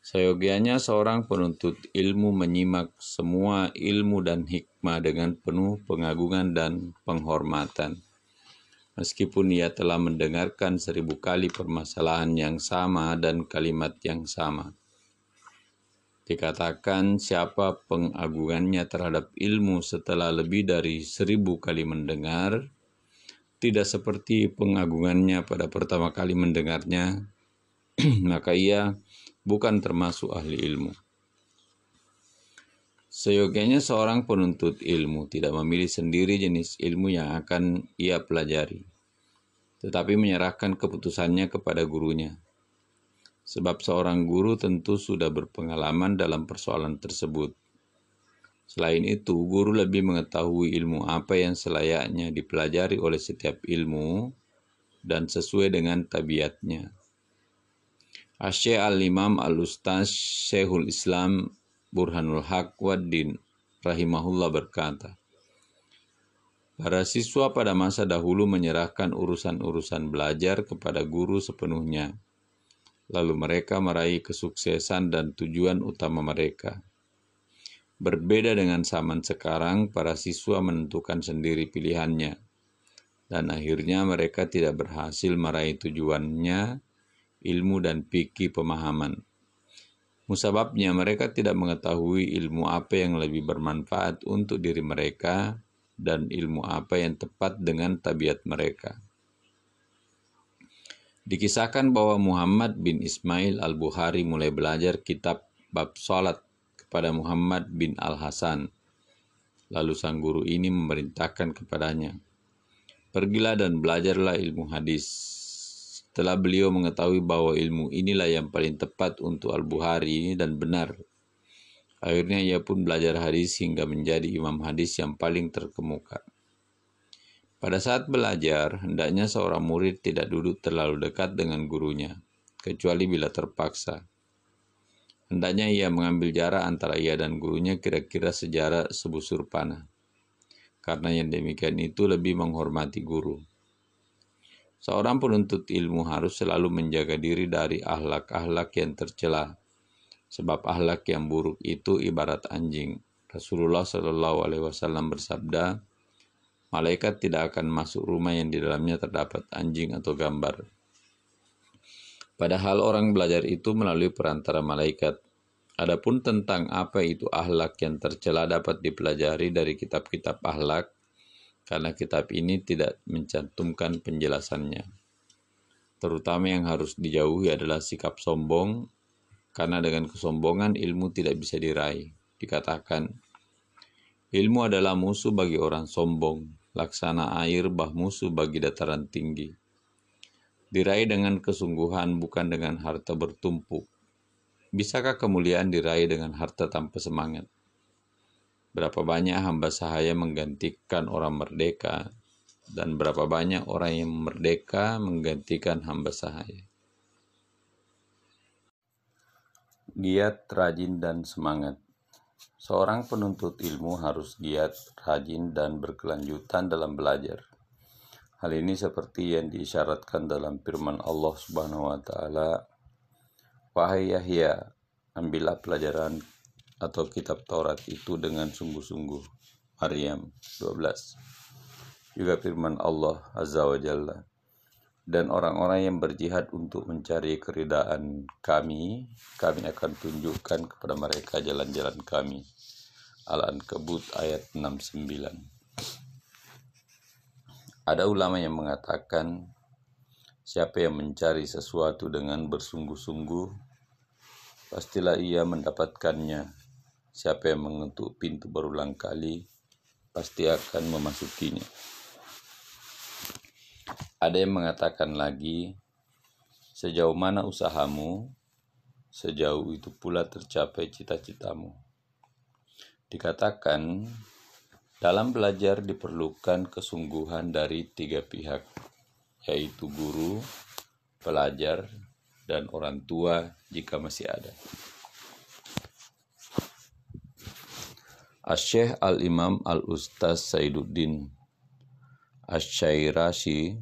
Seyogianya seorang penuntut ilmu menyimak semua ilmu dan hikmah dengan penuh pengagungan dan penghormatan meskipun ia telah mendengarkan seribu kali permasalahan yang sama dan kalimat yang sama. Dikatakan siapa pengagungannya terhadap ilmu setelah lebih dari seribu kali mendengar, tidak seperti pengagungannya pada pertama kali mendengarnya, maka ia bukan termasuk ahli ilmu. Seyogianya seorang penuntut ilmu tidak memilih sendiri jenis ilmu yang akan ia pelajari, tetapi menyerahkan keputusannya kepada gurunya. Sebab seorang guru tentu sudah berpengalaman dalam persoalan tersebut. Selain itu, guru lebih mengetahui ilmu apa yang selayaknya dipelajari oleh setiap ilmu dan sesuai dengan tabiatnya. Asyik al-Imam al-Ustaz Syekhul Islam Burhanul Haq Waddin rahimahullah berkata, Para siswa pada masa dahulu menyerahkan urusan-urusan belajar kepada guru sepenuhnya. Lalu mereka meraih kesuksesan dan tujuan utama mereka. Berbeda dengan zaman sekarang, para siswa menentukan sendiri pilihannya, dan akhirnya mereka tidak berhasil meraih tujuannya, ilmu dan pikir pemahaman. Musababnya mereka tidak mengetahui ilmu apa yang lebih bermanfaat untuk diri mereka dan ilmu apa yang tepat dengan tabiat mereka. Dikisahkan bahwa Muhammad bin Ismail al-Bukhari mulai belajar kitab bab salat kepada Muhammad bin al-Hasan. Lalu sang guru ini memerintahkan kepadanya, Pergilah dan belajarlah ilmu hadis setelah beliau mengetahui bahwa ilmu inilah yang paling tepat untuk Al-Bukhari dan benar, akhirnya ia pun belajar hadis hingga menjadi imam hadis yang paling terkemuka. Pada saat belajar, hendaknya seorang murid tidak duduk terlalu dekat dengan gurunya, kecuali bila terpaksa. Hendaknya ia mengambil jarak antara ia dan gurunya kira-kira sejarak sebusur panah. Karena yang demikian itu lebih menghormati guru. Seorang penuntut ilmu harus selalu menjaga diri dari ahlak-ahlak yang tercela, sebab ahlak yang buruk itu ibarat anjing. Rasulullah Shallallahu Alaihi Wasallam bersabda, malaikat tidak akan masuk rumah yang di dalamnya terdapat anjing atau gambar. Padahal orang belajar itu melalui perantara malaikat. Adapun tentang apa itu ahlak yang tercela dapat dipelajari dari kitab-kitab ahlak karena kitab ini tidak mencantumkan penjelasannya. Terutama yang harus dijauhi adalah sikap sombong, karena dengan kesombongan ilmu tidak bisa diraih. Dikatakan, ilmu adalah musuh bagi orang sombong, laksana air bah musuh bagi dataran tinggi. Diraih dengan kesungguhan bukan dengan harta bertumpuk. Bisakah kemuliaan diraih dengan harta tanpa semangat? Berapa banyak hamba sahaya menggantikan orang merdeka dan berapa banyak orang yang merdeka menggantikan hamba sahaya. Giat, rajin, dan semangat. Seorang penuntut ilmu harus giat, rajin, dan berkelanjutan dalam belajar. Hal ini seperti yang diisyaratkan dalam firman Allah Subhanahu wa taala, "Wahai Yahya, ambillah pelajaran atau kitab Taurat itu dengan sungguh-sungguh. Maryam 12. Juga firman Allah Azza wa Jalla. Dan orang-orang yang berjihad untuk mencari keridaan kami, kami akan tunjukkan kepada mereka jalan-jalan kami. Al-Ankabut ayat 69. Ada ulama yang mengatakan, siapa yang mencari sesuatu dengan bersungguh-sungguh, pastilah ia mendapatkannya Siapa yang mengetuk pintu berulang kali, pasti akan memasukinya. Ada yang mengatakan lagi, sejauh mana usahamu, sejauh itu pula tercapai cita-citamu. Dikatakan, dalam belajar diperlukan kesungguhan dari tiga pihak, yaitu guru, pelajar, dan orang tua jika masih ada. Asyikh Al-Imam Al-Ustaz Saiduddin Asyairasi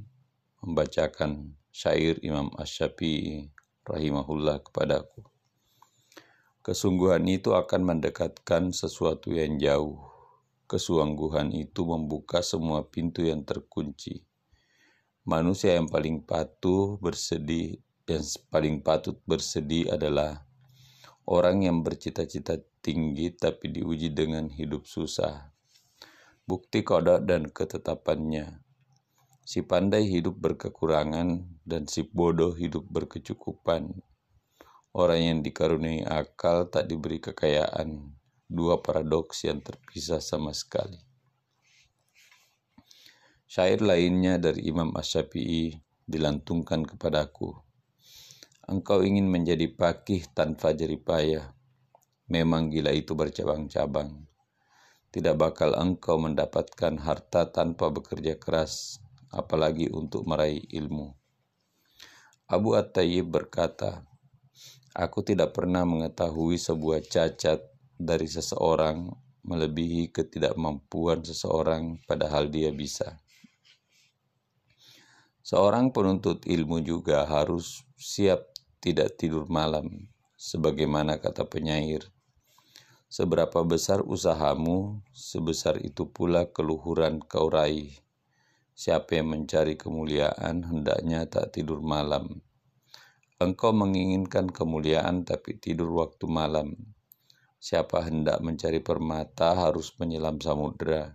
membacakan syair Imam Asyafi'i rahimahullah kepadaku. Kesungguhan itu akan mendekatkan sesuatu yang jauh. Kesungguhan itu membuka semua pintu yang terkunci. Manusia yang paling patuh bersedih yang paling patut bersedih adalah orang yang bercita-cita tinggi tapi diuji dengan hidup susah. Bukti kodok dan ketetapannya. Si pandai hidup berkekurangan dan si bodoh hidup berkecukupan. Orang yang dikaruniai akal tak diberi kekayaan. Dua paradoks yang terpisah sama sekali. Syair lainnya dari Imam Ash-Syafi'i dilantungkan kepadaku. Engkau ingin menjadi pakih tanpa jeripayah Memang gila itu bercabang-cabang. Tidak bakal engkau mendapatkan harta tanpa bekerja keras, apalagi untuk meraih ilmu. Abu At-Tayyib berkata, Aku tidak pernah mengetahui sebuah cacat dari seseorang melebihi ketidakmampuan seseorang padahal dia bisa. Seorang penuntut ilmu juga harus siap tidak tidur malam, sebagaimana kata penyair. Seberapa besar usahamu, sebesar itu pula keluhuran kau raih. Siapa yang mencari kemuliaan, hendaknya tak tidur malam. Engkau menginginkan kemuliaan, tapi tidur waktu malam. Siapa hendak mencari permata, harus menyelam samudera.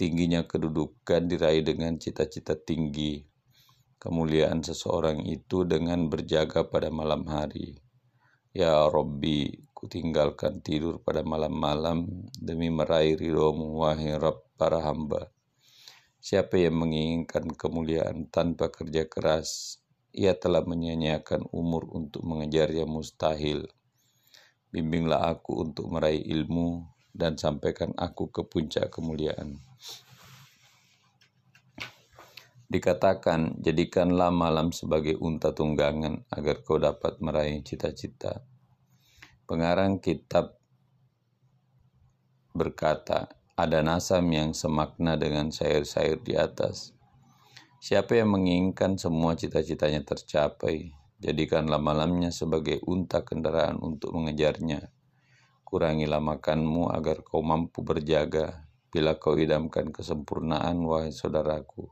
Tingginya kedudukan diraih dengan cita-cita tinggi. Kemuliaan seseorang itu dengan berjaga pada malam hari. Ya Robbi, Kutinggalkan tidur pada malam-malam demi meraih ridhomu, wahai Rabb para hamba. Siapa yang menginginkan kemuliaan tanpa kerja keras, ia telah menyanyiakan umur untuk mengejar yang mustahil. Bimbinglah aku untuk meraih ilmu dan sampaikan aku ke puncak kemuliaan. Dikatakan, jadikanlah malam sebagai unta tunggangan agar kau dapat meraih cita-cita. Pengarang kitab berkata, ada nasam yang semakna dengan syair-syair di atas. Siapa yang menginginkan semua cita-citanya tercapai, jadikanlah malamnya sebagai unta kendaraan untuk mengejarnya. Kurangilah makanmu agar kau mampu berjaga, bila kau idamkan kesempurnaan, wahai saudaraku.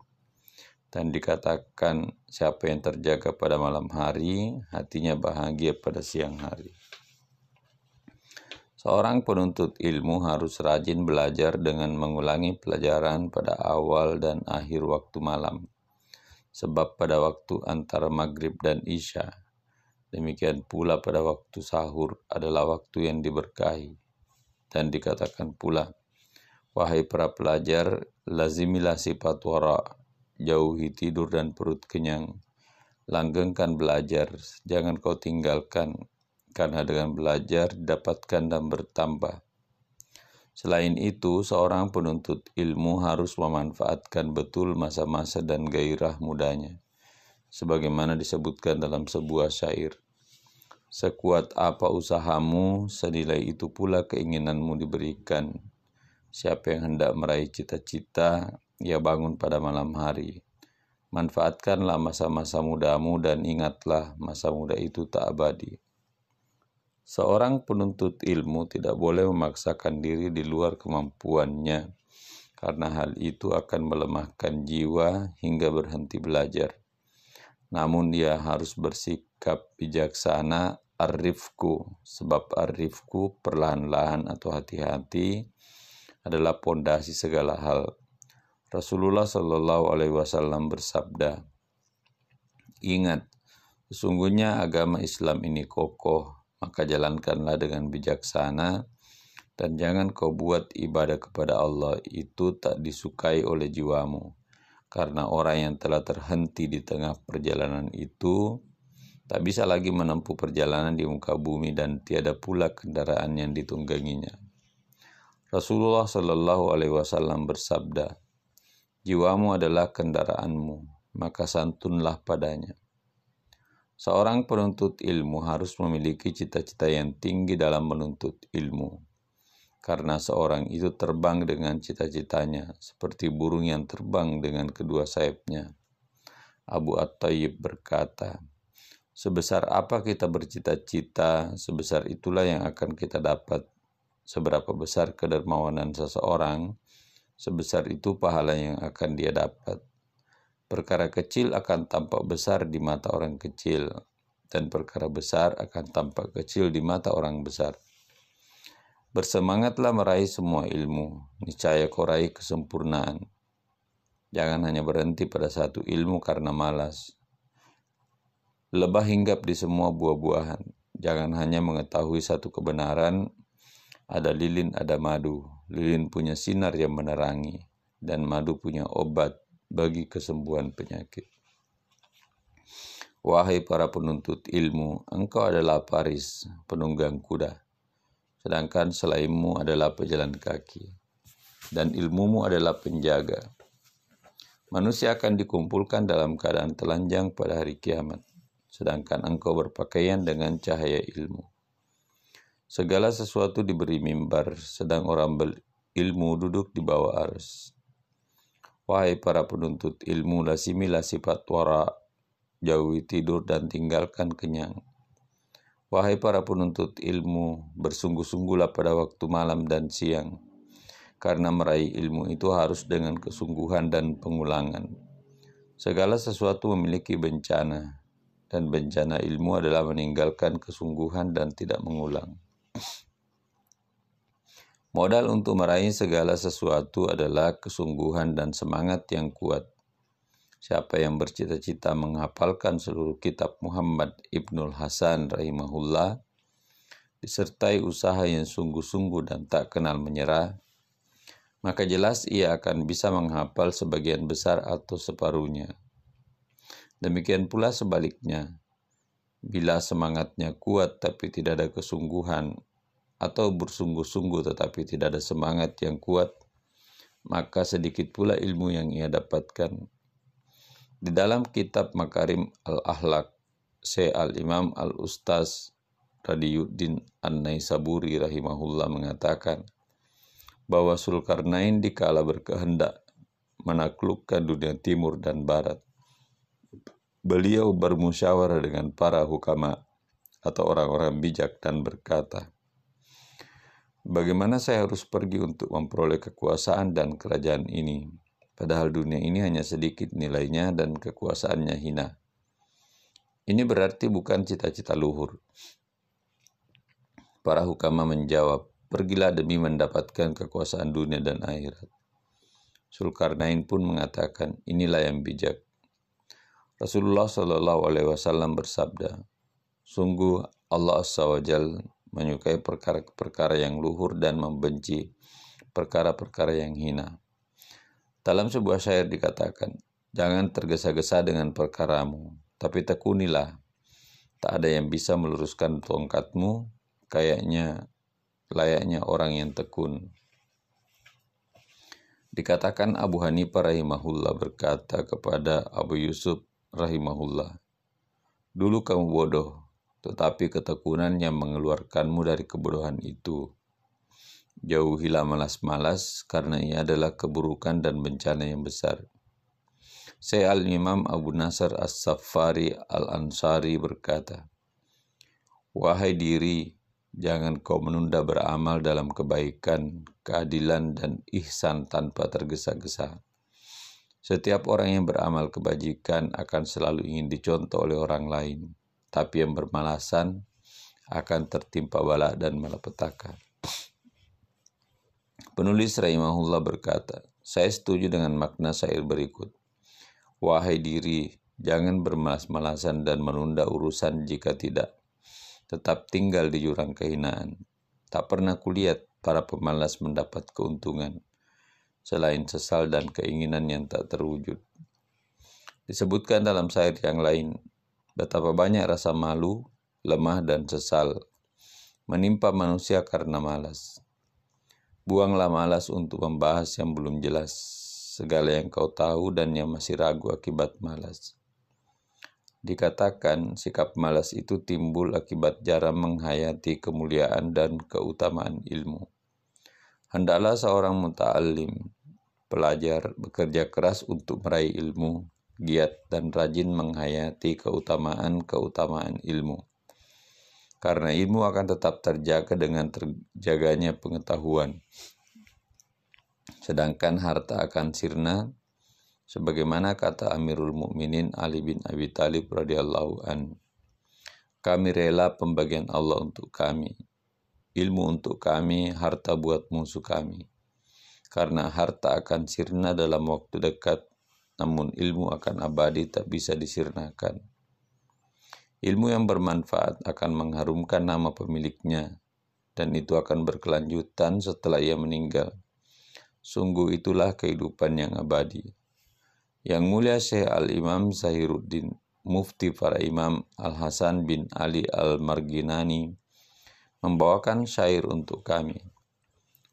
Dan dikatakan, siapa yang terjaga pada malam hari, hatinya bahagia pada siang hari. Seorang penuntut ilmu harus rajin belajar dengan mengulangi pelajaran pada awal dan akhir waktu malam, sebab pada waktu antara maghrib dan isya, demikian pula pada waktu sahur adalah waktu yang diberkahi. Dan dikatakan pula, Wahai para pelajar, lazimilah sifat wara, jauhi tidur dan perut kenyang, langgengkan belajar, jangan kau tinggalkan karena dengan belajar didapatkan dan bertambah. Selain itu, seorang penuntut ilmu harus memanfaatkan betul masa-masa dan gairah mudanya. Sebagaimana disebutkan dalam sebuah syair. Sekuat apa usahamu, senilai itu pula keinginanmu diberikan. Siapa yang hendak meraih cita-cita, ia bangun pada malam hari. Manfaatkanlah masa-masa mudamu dan ingatlah masa muda itu tak abadi. Seorang penuntut ilmu tidak boleh memaksakan diri di luar kemampuannya, karena hal itu akan melemahkan jiwa hingga berhenti belajar. Namun dia harus bersikap bijaksana arifku, sebab arifku perlahan-lahan atau hati-hati adalah pondasi segala hal. Rasulullah Shallallahu Alaihi Wasallam bersabda, Ingat, sesungguhnya agama Islam ini kokoh, maka jalankanlah dengan bijaksana dan jangan kau buat ibadah kepada Allah itu tak disukai oleh jiwamu karena orang yang telah terhenti di tengah perjalanan itu tak bisa lagi menempuh perjalanan di muka bumi dan tiada pula kendaraan yang ditungganginya. Rasulullah Shallallahu Alaihi Wasallam bersabda, jiwamu adalah kendaraanmu, maka santunlah padanya. Seorang penuntut ilmu harus memiliki cita-cita yang tinggi dalam menuntut ilmu, karena seorang itu terbang dengan cita-citanya, seperti burung yang terbang dengan kedua sayapnya. Abu At-Tayyib berkata, Sebesar apa kita bercita-cita, sebesar itulah yang akan kita dapat. Seberapa besar kedermawanan seseorang, sebesar itu pahala yang akan dia dapat. Perkara kecil akan tampak besar di mata orang kecil, dan perkara besar akan tampak kecil di mata orang besar. Bersemangatlah meraih semua ilmu, niscaya kau raih kesempurnaan. Jangan hanya berhenti pada satu ilmu karena malas. Lebah hinggap di semua buah-buahan. Jangan hanya mengetahui satu kebenaran, ada lilin, ada madu. Lilin punya sinar yang menerangi, dan madu punya obat bagi kesembuhan penyakit. Wahai para penuntut ilmu, engkau adalah paris, penunggang kuda, sedangkan selainmu adalah pejalan kaki, dan ilmumu adalah penjaga. Manusia akan dikumpulkan dalam keadaan telanjang pada hari kiamat, sedangkan engkau berpakaian dengan cahaya ilmu. Segala sesuatu diberi mimbar, sedang orang berilmu duduk di bawah ars. Wahai para penuntut ilmu, lasimilah sifat wara, jauhi tidur dan tinggalkan kenyang. Wahai para penuntut ilmu, bersungguh-sungguhlah pada waktu malam dan siang, karena meraih ilmu itu harus dengan kesungguhan dan pengulangan. Segala sesuatu memiliki bencana, dan bencana ilmu adalah meninggalkan kesungguhan dan tidak mengulang. Modal untuk meraih segala sesuatu adalah kesungguhan dan semangat yang kuat. Siapa yang bercita-cita menghafalkan seluruh kitab Muhammad Ibnul Hasan rahimahullah, disertai usaha yang sungguh-sungguh dan tak kenal menyerah, maka jelas ia akan bisa menghafal sebagian besar atau separuhnya. Demikian pula sebaliknya, bila semangatnya kuat tapi tidak ada kesungguhan atau bersungguh-sungguh tetapi tidak ada semangat yang kuat, maka sedikit pula ilmu yang ia dapatkan. Di dalam kitab Makarim Al-Ahlak, Syekh Al-Imam Al-Ustaz Radiyuddin An-Naisaburi rahimahullah mengatakan bahwa Sulkarnain dikala berkehendak menaklukkan dunia timur dan barat. Beliau bermusyawarah dengan para hukama atau orang-orang bijak dan berkata, Bagaimana saya harus pergi untuk memperoleh kekuasaan dan kerajaan ini? Padahal dunia ini hanya sedikit nilainya dan kekuasaannya hina. Ini berarti bukan cita-cita luhur. Para hukama menjawab, pergilah demi mendapatkan kekuasaan dunia dan akhirat. Sulkarnain pun mengatakan, inilah yang bijak. Rasulullah Shallallahu Alaihi Wasallam bersabda, sungguh Allah Azza menyukai perkara-perkara yang luhur dan membenci perkara-perkara yang hina. Dalam sebuah syair dikatakan, jangan tergesa-gesa dengan perkaramu, tapi tekunilah. Tak ada yang bisa meluruskan tongkatmu, kayaknya layaknya orang yang tekun. Dikatakan Abu Hanifah rahimahullah berkata kepada Abu Yusuf rahimahullah, Dulu kamu bodoh, tetapi ketekunan yang mengeluarkanmu dari kebodohan itu. Jauhilah malas-malas, karena ia adalah keburukan dan bencana yang besar. Saya Al-Imam Abu Nasr As-Safari Al-Ansari berkata, Wahai diri, Jangan kau menunda beramal dalam kebaikan, keadilan, dan ihsan tanpa tergesa-gesa. Setiap orang yang beramal kebajikan akan selalu ingin dicontoh oleh orang lain, tapi yang bermalasan akan tertimpa bala dan malapetaka. Penulis Rahimahullah berkata, saya setuju dengan makna syair berikut. Wahai diri, jangan bermalas-malasan dan menunda urusan jika tidak tetap tinggal di jurang kehinaan. Tak pernah kulihat para pemalas mendapat keuntungan, selain sesal dan keinginan yang tak terwujud. Disebutkan dalam syair yang lain, betapa banyak rasa malu, lemah, dan sesal menimpa manusia karena malas. Buanglah malas untuk membahas yang belum jelas, segala yang kau tahu dan yang masih ragu akibat malas. Dikatakan sikap malas itu timbul akibat jarang menghayati kemuliaan dan keutamaan ilmu. Hendaklah seorang muta'alim, pelajar, bekerja keras untuk meraih ilmu, giat dan rajin menghayati keutamaan-keutamaan ilmu. Karena ilmu akan tetap terjaga dengan terjaganya pengetahuan. Sedangkan harta akan sirna sebagaimana kata Amirul Mukminin Ali bin Abi Thalib radhiyallahu an kami rela pembagian Allah untuk kami ilmu untuk kami harta buat musuh kami karena harta akan sirna dalam waktu dekat namun ilmu akan abadi tak bisa disirnakan. Ilmu yang bermanfaat akan mengharumkan nama pemiliknya dan itu akan berkelanjutan setelah ia meninggal. Sungguh itulah kehidupan yang abadi. Yang mulia Syekh Al-Imam Zahiruddin, mufti para imam Al-Hasan bin Ali Al-Marginani, membawakan syair untuk kami.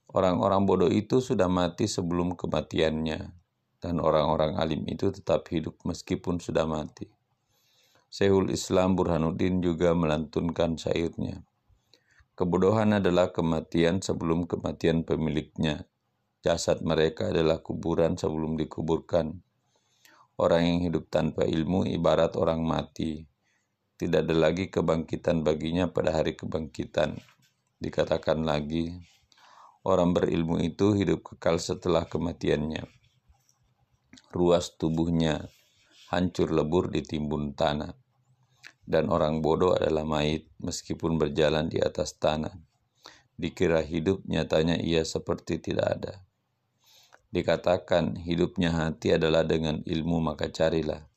Orang-orang bodoh itu sudah mati sebelum kematiannya, dan orang-orang alim itu tetap hidup meskipun sudah mati. Syekhul Islam Burhanuddin juga melantunkan syairnya. Kebodohan adalah kematian sebelum kematian pemiliknya. Jasad mereka adalah kuburan sebelum dikuburkan Orang yang hidup tanpa ilmu ibarat orang mati. Tidak ada lagi kebangkitan baginya pada hari kebangkitan. Dikatakan lagi, orang berilmu itu hidup kekal setelah kematiannya. Ruas tubuhnya hancur lebur di timbun tanah. Dan orang bodoh adalah mayit meskipun berjalan di atas tanah. Dikira hidup nyatanya ia seperti tidak ada. Dikatakan hidupnya hati adalah dengan ilmu maka carilah,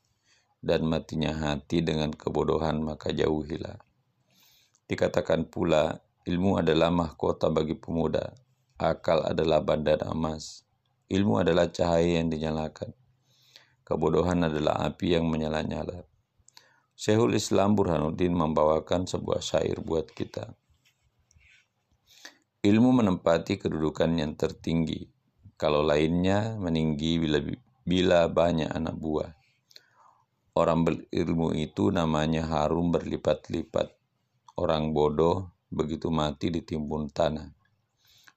dan matinya hati dengan kebodohan maka jauhilah. Dikatakan pula ilmu adalah mahkota bagi pemuda, akal adalah bandar emas, ilmu adalah cahaya yang dinyalakan, kebodohan adalah api yang menyala-nyala. Syekhul Islam Burhanuddin membawakan sebuah syair buat kita. Ilmu menempati kedudukan yang tertinggi, kalau lainnya meninggi bila, bila banyak anak buah. Orang berilmu itu namanya harum berlipat-lipat. Orang bodoh begitu mati ditimbun tanah.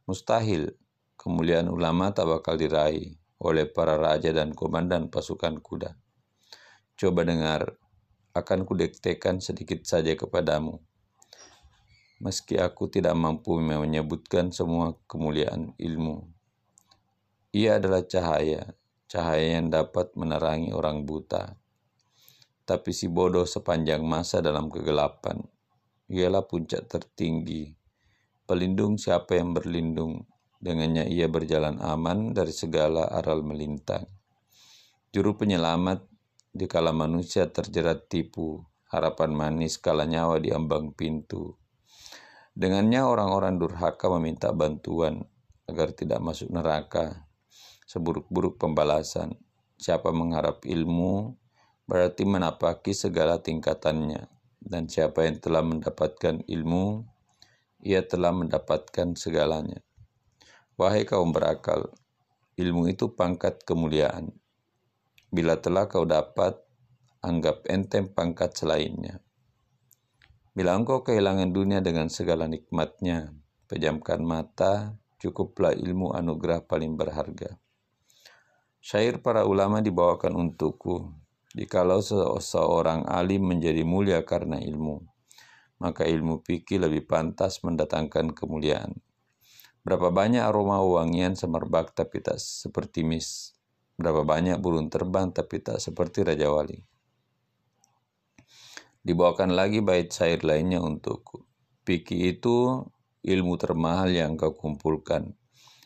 Mustahil kemuliaan ulama tak bakal diraih oleh para raja dan komandan pasukan kuda. Coba dengar, akan kudektekan sedikit saja kepadamu. Meski aku tidak mampu menyebutkan semua kemuliaan ilmu, ia adalah cahaya, cahaya yang dapat menerangi orang buta. Tapi si bodoh sepanjang masa dalam kegelapan, ialah puncak tertinggi. Pelindung siapa yang berlindung, dengannya ia berjalan aman dari segala aral melintang. Juru penyelamat di kala manusia terjerat tipu, harapan manis kala nyawa diambang pintu. Dengannya orang-orang durhaka meminta bantuan agar tidak masuk neraka seburuk-buruk pembalasan. Siapa mengharap ilmu berarti menapaki segala tingkatannya. Dan siapa yang telah mendapatkan ilmu, ia telah mendapatkan segalanya. Wahai kaum berakal, ilmu itu pangkat kemuliaan. Bila telah kau dapat, anggap enteng pangkat selainnya. Bila engkau kehilangan dunia dengan segala nikmatnya, pejamkan mata, cukuplah ilmu anugerah paling berharga. Syair para ulama dibawakan untukku, jikalau seseorang alim menjadi mulia karena ilmu, maka ilmu fikih lebih pantas mendatangkan kemuliaan. Berapa banyak aroma wangian semerbak tapi tak seperti mis. Berapa banyak burung terbang tapi tak seperti Raja Wali. Dibawakan lagi bait syair lainnya untukku. Piki itu ilmu termahal yang kau kumpulkan.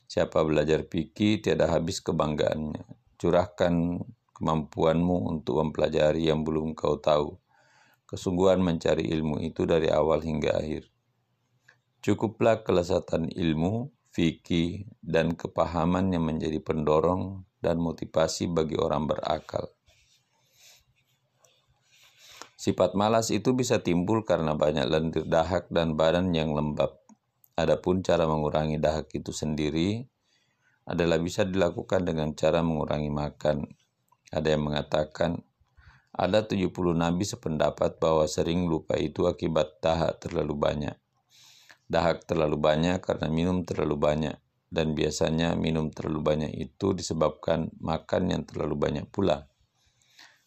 Siapa belajar piki tiada habis kebanggaannya. Curahkan kemampuanmu untuk mempelajari yang belum kau tahu. Kesungguhan mencari ilmu itu dari awal hingga akhir. Cukuplah kelesatan ilmu, fikih, dan kepahaman yang menjadi pendorong dan motivasi bagi orang berakal. Sifat malas itu bisa timbul karena banyak lendir dahak dan badan yang lembab. Adapun cara mengurangi dahak itu sendiri adalah bisa dilakukan dengan cara mengurangi makan. Ada yang mengatakan ada 70 nabi sependapat bahwa sering lupa itu akibat dahak terlalu banyak. Dahak terlalu banyak karena minum terlalu banyak dan biasanya minum terlalu banyak itu disebabkan makan yang terlalu banyak pula.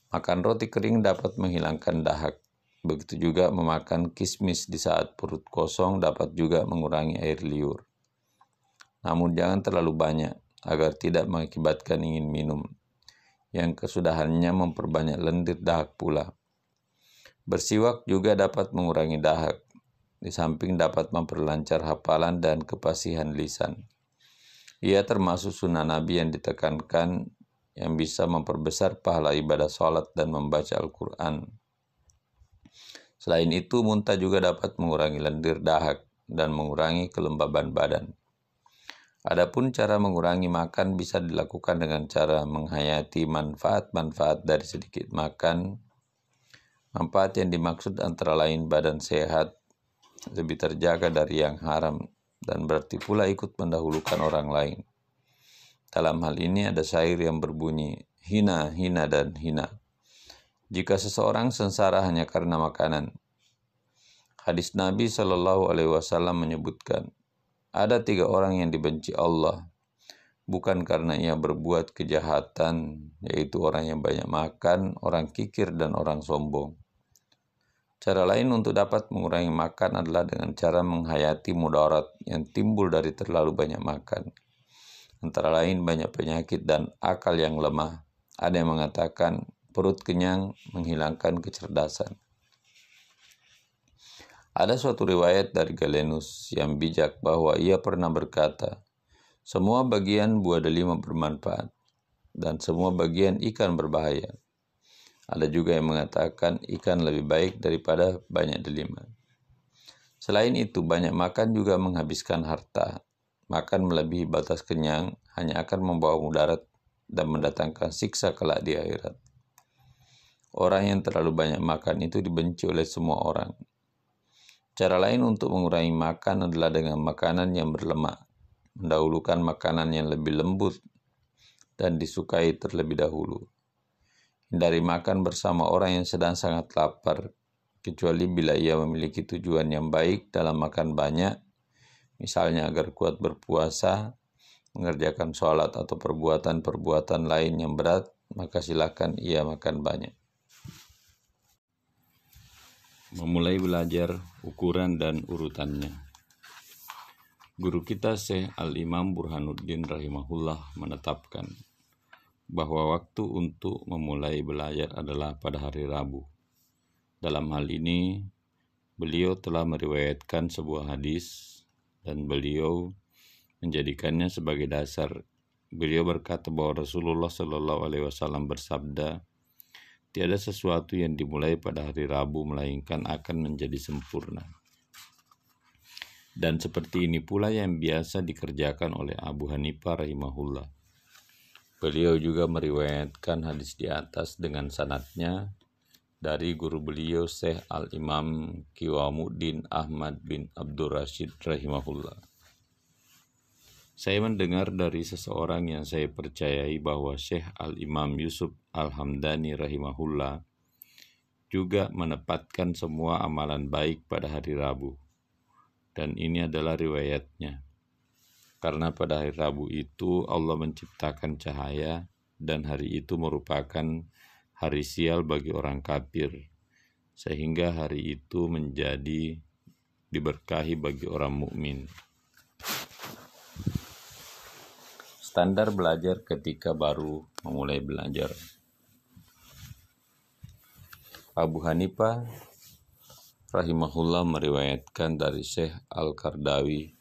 Makan roti kering dapat menghilangkan dahak. Begitu juga memakan kismis di saat perut kosong dapat juga mengurangi air liur. Namun jangan terlalu banyak agar tidak mengakibatkan ingin minum, yang kesudahannya memperbanyak lendir dahak pula. Bersiwak juga dapat mengurangi dahak, di samping dapat memperlancar hafalan dan kepasihan lisan. Ia termasuk sunnah Nabi yang ditekankan yang bisa memperbesar pahala ibadah sholat dan membaca Al-Quran. Selain itu, muntah juga dapat mengurangi lendir dahak dan mengurangi kelembaban badan. Adapun cara mengurangi makan bisa dilakukan dengan cara menghayati manfaat-manfaat dari sedikit makan. Manfaat yang dimaksud antara lain badan sehat, lebih terjaga dari yang haram, dan berarti pula ikut mendahulukan orang lain. Dalam hal ini ada syair yang berbunyi hina, hina, dan hina. Jika seseorang sengsara hanya karena makanan, hadis Nabi Shallallahu Alaihi Wasallam menyebutkan ada tiga orang yang dibenci Allah bukan karena ia berbuat kejahatan, yaitu orang yang banyak makan, orang kikir, dan orang sombong. Cara lain untuk dapat mengurangi makan adalah dengan cara menghayati mudarat yang timbul dari terlalu banyak makan. Antara lain banyak penyakit dan akal yang lemah. Ada yang mengatakan perut kenyang menghilangkan kecerdasan. Ada suatu riwayat dari Galenus yang bijak bahwa ia pernah berkata, semua bagian buah delima bermanfaat dan semua bagian ikan berbahaya. Ada juga yang mengatakan ikan lebih baik daripada banyak delima. Selain itu, banyak makan juga menghabiskan harta. Makan melebihi batas kenyang hanya akan membawa mudarat dan mendatangkan siksa kelak di akhirat. Orang yang terlalu banyak makan itu dibenci oleh semua orang. Cara lain untuk mengurangi makan adalah dengan makanan yang berlemak, mendahulukan makanan yang lebih lembut dan disukai terlebih dahulu. Hindari makan bersama orang yang sedang sangat lapar, kecuali bila ia memiliki tujuan yang baik dalam makan banyak, misalnya agar kuat berpuasa, mengerjakan sholat atau perbuatan-perbuatan lain yang berat, maka silakan ia makan banyak. Memulai belajar ukuran dan urutannya. Guru kita Syekh Al-Imam Burhanuddin rahimahullah menetapkan bahwa waktu untuk memulai belajar adalah pada hari Rabu. Dalam hal ini, beliau telah meriwayatkan sebuah hadis dan beliau menjadikannya sebagai dasar. Beliau berkata bahwa Rasulullah Shallallahu Alaihi Wasallam bersabda, tiada sesuatu yang dimulai pada hari Rabu melainkan akan menjadi sempurna. Dan seperti ini pula yang biasa dikerjakan oleh Abu Hanifah rahimahullah Beliau juga meriwayatkan hadis di atas dengan sanatnya dari guru beliau Syekh Al-Imam Kiwamuddin Ahmad bin Abdul Rashid rahimahullah. Saya mendengar dari seseorang yang saya percayai bahwa Syekh Al-Imam Yusuf Al-Hamdani rahimahullah juga menepatkan semua amalan baik pada hari Rabu. Dan ini adalah riwayatnya. Karena pada hari Rabu itu Allah menciptakan cahaya dan hari itu merupakan hari sial bagi orang kafir. Sehingga hari itu menjadi diberkahi bagi orang mukmin. Standar belajar ketika baru memulai belajar. Abu Hanifah rahimahullah meriwayatkan dari Syekh Al-Kardawi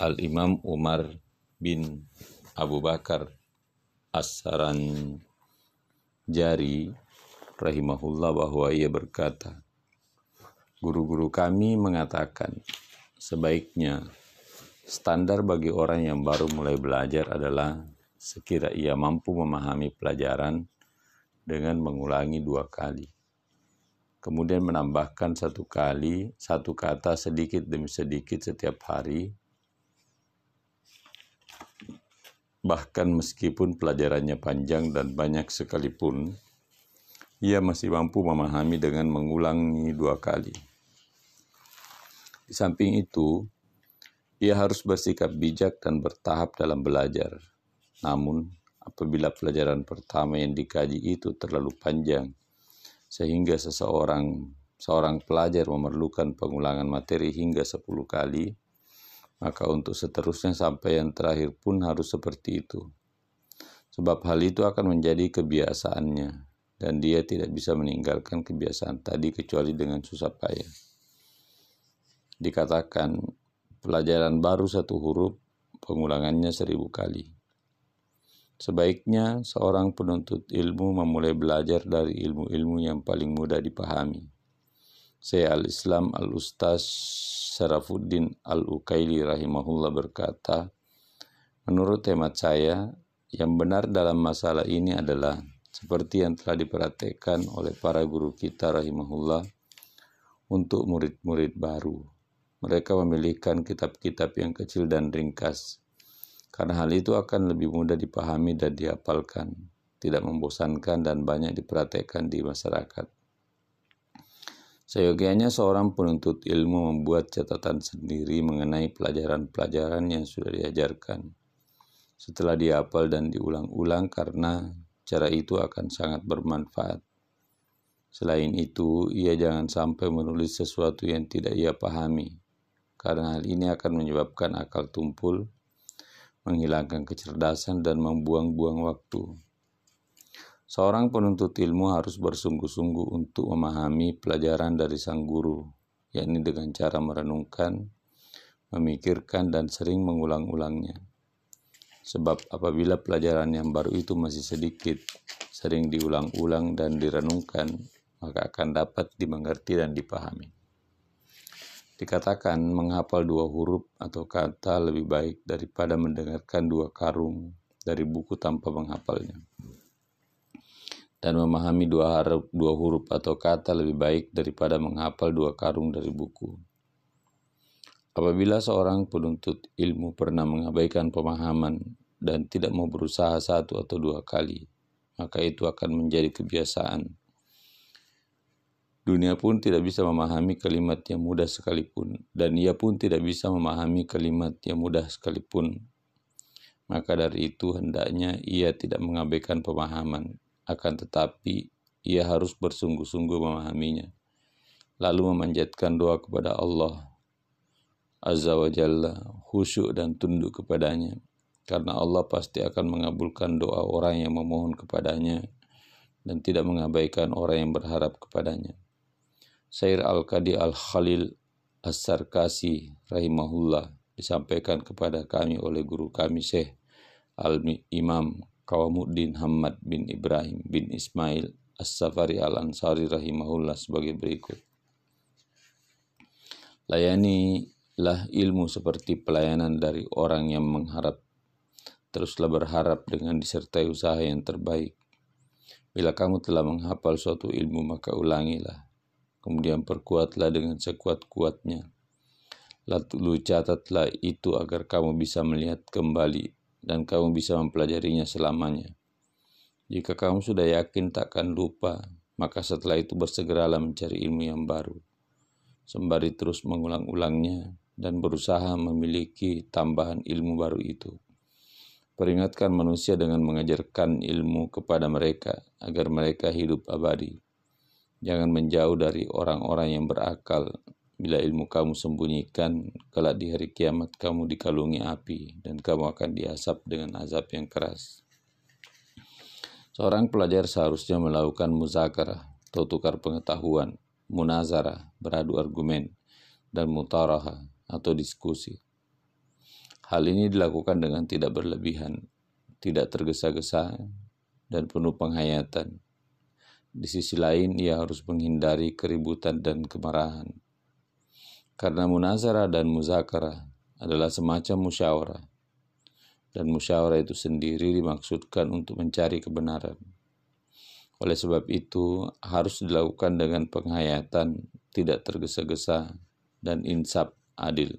Al-Imam Umar bin Abu Bakar As-Saran Jari rahimahullah bahwa ia berkata, Guru-guru kami mengatakan, sebaiknya standar bagi orang yang baru mulai belajar adalah sekira ia mampu memahami pelajaran dengan mengulangi dua kali. Kemudian menambahkan satu kali, satu kata sedikit demi sedikit setiap hari. Bahkan meskipun pelajarannya panjang dan banyak sekalipun, ia masih mampu memahami dengan mengulangi dua kali. Di samping itu, ia harus bersikap bijak dan bertahap dalam belajar. Namun, apabila pelajaran pertama yang dikaji itu terlalu panjang, sehingga seseorang seorang pelajar memerlukan pengulangan materi hingga 10 kali, maka untuk seterusnya sampai yang terakhir pun harus seperti itu. Sebab hal itu akan menjadi kebiasaannya, dan dia tidak bisa meninggalkan kebiasaan tadi kecuali dengan susah payah dikatakan pelajaran baru satu huruf pengulangannya seribu kali. Sebaiknya seorang penuntut ilmu memulai belajar dari ilmu-ilmu yang paling mudah dipahami. Saya al-Islam al-Ustaz Syarafuddin al-Ukaili rahimahullah berkata, Menurut hemat saya, yang benar dalam masalah ini adalah seperti yang telah diperhatikan oleh para guru kita rahimahullah untuk murid-murid baru mereka memilihkan kitab-kitab yang kecil dan ringkas, karena hal itu akan lebih mudah dipahami dan dihafalkan, tidak membosankan dan banyak diperhatikan di masyarakat. Seyogianya seorang penuntut ilmu membuat catatan sendiri mengenai pelajaran-pelajaran yang sudah diajarkan. Setelah dihafal dan diulang-ulang karena cara itu akan sangat bermanfaat. Selain itu, ia jangan sampai menulis sesuatu yang tidak ia pahami, karena hal ini akan menyebabkan akal tumpul, menghilangkan kecerdasan, dan membuang-buang waktu. Seorang penuntut ilmu harus bersungguh-sungguh untuk memahami pelajaran dari sang guru, yakni dengan cara merenungkan, memikirkan, dan sering mengulang-ulangnya. Sebab apabila pelajaran yang baru itu masih sedikit, sering diulang-ulang dan direnungkan, maka akan dapat dimengerti dan dipahami. Dikatakan menghafal dua huruf atau kata lebih baik daripada mendengarkan dua karung dari buku tanpa menghafalnya. Dan memahami dua, harap, dua huruf atau kata lebih baik daripada menghafal dua karung dari buku. Apabila seorang penuntut ilmu pernah mengabaikan pemahaman dan tidak mau berusaha satu atau dua kali, maka itu akan menjadi kebiasaan Dunia pun tidak bisa memahami kalimat yang mudah sekalipun, dan ia pun tidak bisa memahami kalimat yang mudah sekalipun. Maka dari itu hendaknya ia tidak mengabaikan pemahaman, akan tetapi ia harus bersungguh-sungguh memahaminya. Lalu memanjatkan doa kepada Allah Azza wa Jalla, khusyuk dan tunduk kepadanya. Karena Allah pasti akan mengabulkan doa orang yang memohon kepadanya dan tidak mengabaikan orang yang berharap kepadanya. Sair Al-Qadi Al-Khalil As-Sarkasi rahimahullah disampaikan kepada kami oleh guru kami Syekh Al-Imam Kawamuddin Hamad bin Ibrahim bin Ismail As-Safari Al-Ansari rahimahullah sebagai berikut. Layanilah ilmu seperti pelayanan dari orang yang mengharap. Teruslah berharap dengan disertai usaha yang terbaik. Bila kamu telah menghafal suatu ilmu maka ulangilah kemudian perkuatlah dengan sekuat-kuatnya. Lalu catatlah itu agar kamu bisa melihat kembali dan kamu bisa mempelajarinya selamanya. Jika kamu sudah yakin takkan lupa, maka setelah itu bersegeralah mencari ilmu yang baru. Sembari terus mengulang-ulangnya dan berusaha memiliki tambahan ilmu baru itu. Peringatkan manusia dengan mengajarkan ilmu kepada mereka agar mereka hidup abadi. Jangan menjauh dari orang-orang yang berakal. Bila ilmu kamu sembunyikan, kelak di hari kiamat kamu dikalungi api dan kamu akan diasap dengan azab yang keras. Seorang pelajar seharusnya melakukan muzakarah atau tukar pengetahuan, munazarah, beradu argumen, dan mutaraha atau diskusi. Hal ini dilakukan dengan tidak berlebihan, tidak tergesa-gesa, dan penuh penghayatan. Di sisi lain, ia harus menghindari keributan dan kemarahan. Karena munazarah dan muzakarah adalah semacam musyawarah, dan musyawarah itu sendiri dimaksudkan untuk mencari kebenaran. Oleh sebab itu, harus dilakukan dengan penghayatan, tidak tergesa-gesa, dan insaf adil.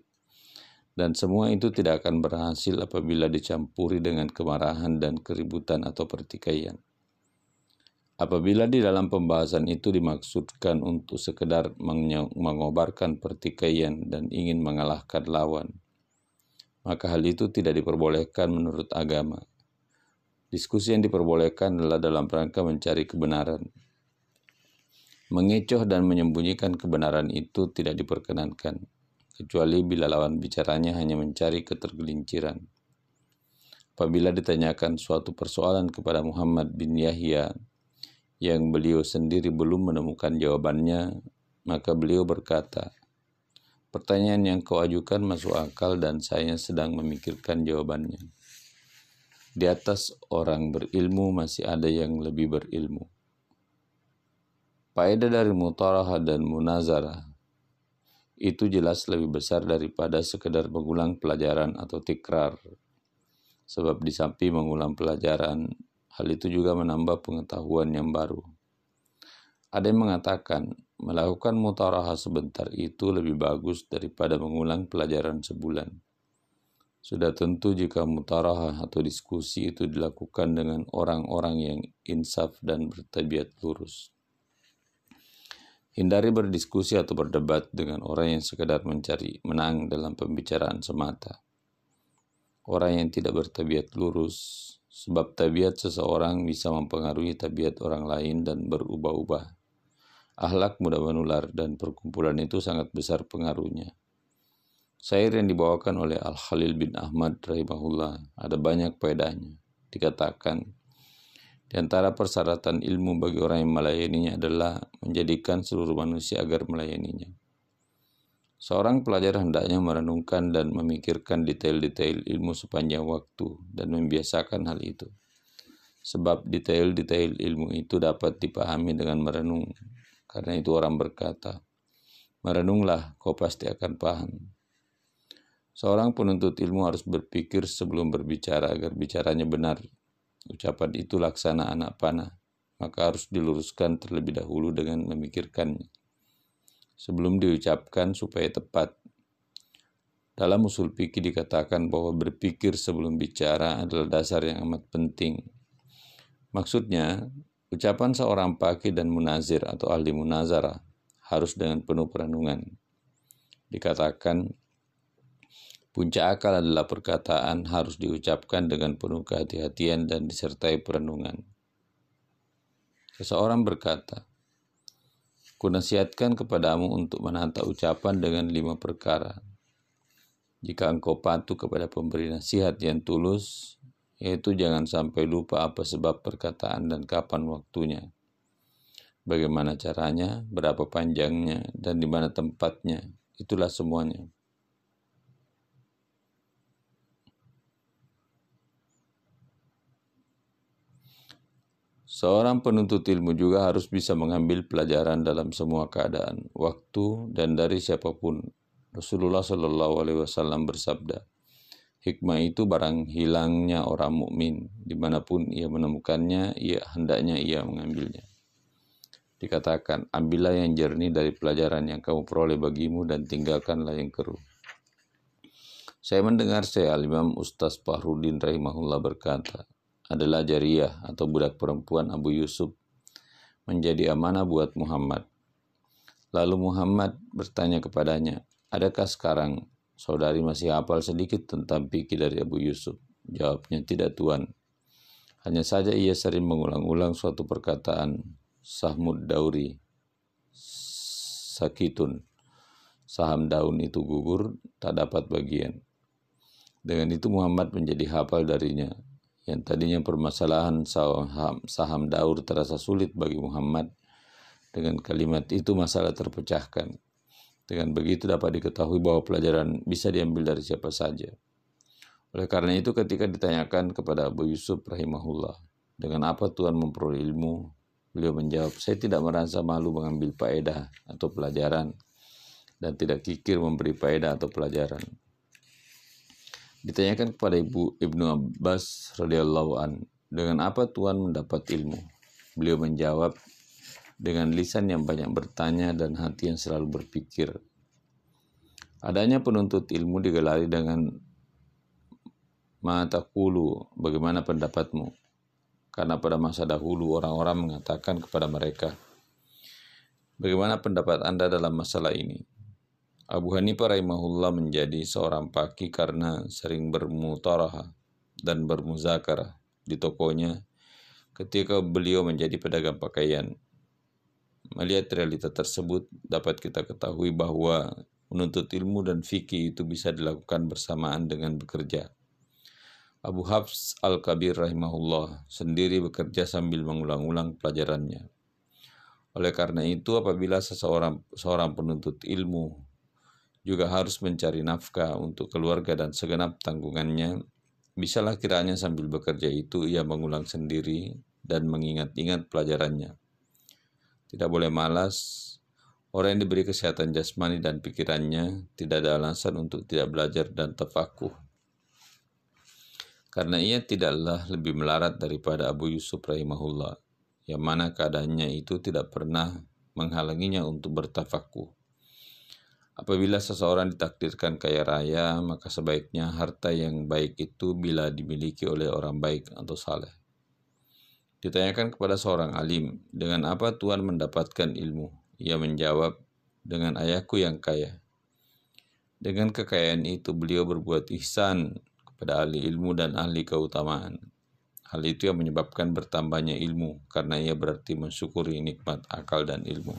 Dan semua itu tidak akan berhasil apabila dicampuri dengan kemarahan dan keributan atau pertikaian. Apabila di dalam pembahasan itu dimaksudkan untuk sekedar mengobarkan pertikaian dan ingin mengalahkan lawan, maka hal itu tidak diperbolehkan menurut agama. Diskusi yang diperbolehkan adalah dalam rangka mencari kebenaran. Mengecoh dan menyembunyikan kebenaran itu tidak diperkenankan kecuali bila lawan bicaranya hanya mencari ketergelinciran. Apabila ditanyakan suatu persoalan kepada Muhammad bin Yahya yang beliau sendiri belum menemukan jawabannya, maka beliau berkata, Pertanyaan yang kau ajukan masuk akal dan saya sedang memikirkan jawabannya. Di atas orang berilmu masih ada yang lebih berilmu. Faedah dari mutarah dan munazarah itu jelas lebih besar daripada sekedar mengulang pelajaran atau tikrar. Sebab di samping mengulang pelajaran, hal itu juga menambah pengetahuan yang baru. Ada yang mengatakan, melakukan mutaraha sebentar itu lebih bagus daripada mengulang pelajaran sebulan. Sudah tentu jika mutaraha atau diskusi itu dilakukan dengan orang-orang yang insaf dan bertabiat lurus. Hindari berdiskusi atau berdebat dengan orang yang sekadar mencari menang dalam pembicaraan semata. Orang yang tidak bertabiat lurus, sebab tabiat seseorang bisa mempengaruhi tabiat orang lain dan berubah-ubah. Ahlak mudah menular dan perkumpulan itu sangat besar pengaruhnya. Syair yang dibawakan oleh Al-Khalil bin Ahmad rahimahullah ada banyak faedahnya. Dikatakan, di antara persyaratan ilmu bagi orang yang melayaninya adalah menjadikan seluruh manusia agar melayaninya. Seorang pelajar hendaknya merenungkan dan memikirkan detail-detail ilmu sepanjang waktu dan membiasakan hal itu. Sebab detail-detail ilmu itu dapat dipahami dengan merenung. Karena itu orang berkata, merenunglah kau pasti akan paham. Seorang penuntut ilmu harus berpikir sebelum berbicara agar bicaranya benar Ucapan itu laksana anak panah, maka harus diluruskan terlebih dahulu dengan memikirkannya. Sebelum diucapkan supaya tepat. Dalam usul fikih dikatakan bahwa berpikir sebelum bicara adalah dasar yang amat penting. Maksudnya, ucapan seorang pakih dan munazir atau ahli munazara harus dengan penuh perenungan. Dikatakan Puncak akal adalah perkataan harus diucapkan dengan penuh kehati-hatian dan disertai perenungan. Seseorang berkata, Kunasihatkan kepadamu untuk menata ucapan dengan lima perkara. Jika engkau patuh kepada pemberi nasihat yang tulus, yaitu jangan sampai lupa apa sebab perkataan dan kapan waktunya. Bagaimana caranya, berapa panjangnya, dan di mana tempatnya, itulah semuanya. Seorang penuntut ilmu juga harus bisa mengambil pelajaran dalam semua keadaan, waktu, dan dari siapa pun. Rasulullah Shallallahu Alaihi Wasallam bersabda, hikmah itu barang hilangnya orang mukmin, di mana pun ia menemukannya, ia hendaknya ia mengambilnya. Dikatakan, ambillah yang jernih dari pelajaran yang kamu peroleh bagimu dan tinggalkanlah yang keruh. Saya mendengar saya Al-Imam Ustaz Fahrudin rahimahullah berkata, adalah jariah atau budak perempuan Abu Yusuf menjadi amanah buat Muhammad. Lalu Muhammad bertanya kepadanya, adakah sekarang saudari masih hafal sedikit tentang pikir dari Abu Yusuf? Jawabnya, tidak tuan. Hanya saja ia sering mengulang-ulang suatu perkataan Sahmud Dauri, Sakitun, saham daun itu gugur, tak dapat bagian. Dengan itu Muhammad menjadi hafal darinya. Yang tadinya permasalahan saham, saham daur terasa sulit bagi Muhammad. Dengan kalimat itu masalah terpecahkan. Dengan begitu dapat diketahui bahwa pelajaran bisa diambil dari siapa saja. Oleh karena itu ketika ditanyakan kepada Abu Yusuf rahimahullah, dengan apa Tuhan memperoleh ilmu? Beliau menjawab, saya tidak merasa malu mengambil faedah atau pelajaran dan tidak kikir memberi faedah atau pelajaran. Ditanyakan kepada Ibu Ibnu Abbas radhiyallahu an, dengan apa Tuhan mendapat ilmu? Beliau menjawab, dengan lisan yang banyak bertanya dan hati yang selalu berpikir. Adanya penuntut ilmu digelari dengan mata kulu, bagaimana pendapatmu? Karena pada masa dahulu orang-orang mengatakan kepada mereka, Bagaimana pendapat Anda dalam masalah ini? Abu Hanifah rahimahullah menjadi seorang paki karena sering bermutaraha dan bermuzakarah di tokonya ketika beliau menjadi pedagang pakaian. Melihat realita tersebut, dapat kita ketahui bahwa menuntut ilmu dan fikih itu bisa dilakukan bersamaan dengan bekerja. Abu Hafs Al-Kabir rahimahullah sendiri bekerja sambil mengulang-ulang pelajarannya. Oleh karena itu, apabila seseorang seorang penuntut ilmu juga harus mencari nafkah untuk keluarga dan segenap tanggungannya, bisalah kiranya sambil bekerja itu ia mengulang sendiri dan mengingat-ingat pelajarannya. Tidak boleh malas, orang yang diberi kesehatan jasmani dan pikirannya tidak ada alasan untuk tidak belajar dan tafakuh. Karena ia tidaklah lebih melarat daripada Abu Yusuf rahimahullah, yang mana keadaannya itu tidak pernah menghalanginya untuk bertafakuh. Apabila seseorang ditakdirkan kaya raya, maka sebaiknya harta yang baik itu bila dimiliki oleh orang baik atau saleh. Ditanyakan kepada seorang alim, dengan apa Tuhan mendapatkan ilmu? Ia menjawab, dengan ayahku yang kaya. Dengan kekayaan itu beliau berbuat ihsan kepada ahli ilmu dan ahli keutamaan. Hal itu yang menyebabkan bertambahnya ilmu, karena ia berarti mensyukuri nikmat akal dan ilmu.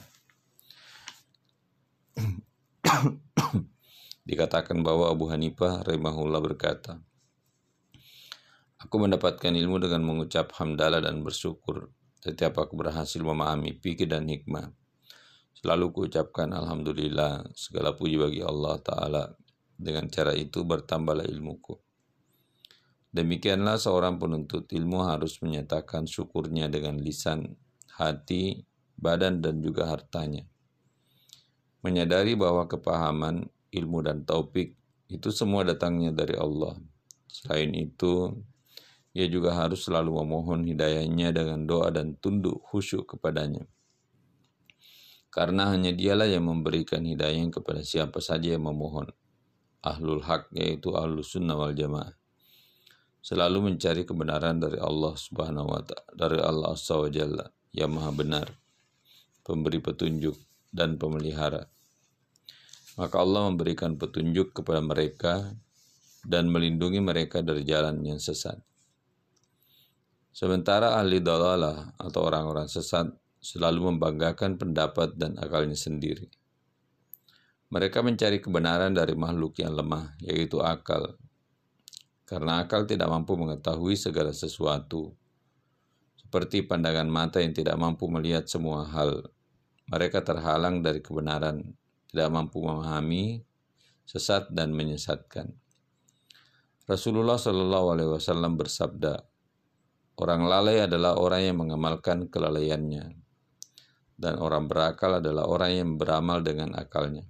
Dikatakan bahwa Abu Hanifah rahimahullah berkata, Aku mendapatkan ilmu dengan mengucap hamdalah dan bersyukur setiap aku berhasil memahami pikir dan hikmah. Selalu kuucapkan Alhamdulillah, segala puji bagi Allah Ta'ala. Dengan cara itu bertambahlah ilmuku. Demikianlah seorang penuntut ilmu harus menyatakan syukurnya dengan lisan, hati, badan, dan juga hartanya menyadari bahwa kepahaman, ilmu dan taufik itu semua datangnya dari Allah. Selain itu, ia juga harus selalu memohon hidayahnya dengan doa dan tunduk khusyuk kepadanya. Karena hanya dialah yang memberikan hidayah kepada siapa saja yang memohon. Ahlul hak yaitu ahlul sunnah wal jamaah. Selalu mencari kebenaran dari Allah subhanahu wa ta'ala, dari Allah Azza yang maha benar, pemberi petunjuk dan pemelihara. Maka Allah memberikan petunjuk kepada mereka dan melindungi mereka dari jalan yang sesat. Sementara ahli dalalah atau orang-orang sesat selalu membanggakan pendapat dan akalnya sendiri. Mereka mencari kebenaran dari makhluk yang lemah, yaitu akal. Karena akal tidak mampu mengetahui segala sesuatu, seperti pandangan mata yang tidak mampu melihat semua hal mereka terhalang dari kebenaran, tidak mampu memahami, sesat dan menyesatkan. Rasulullah Shallallahu Alaihi Wasallam bersabda, orang lalai adalah orang yang mengamalkan kelalaiannya, dan orang berakal adalah orang yang beramal dengan akalnya.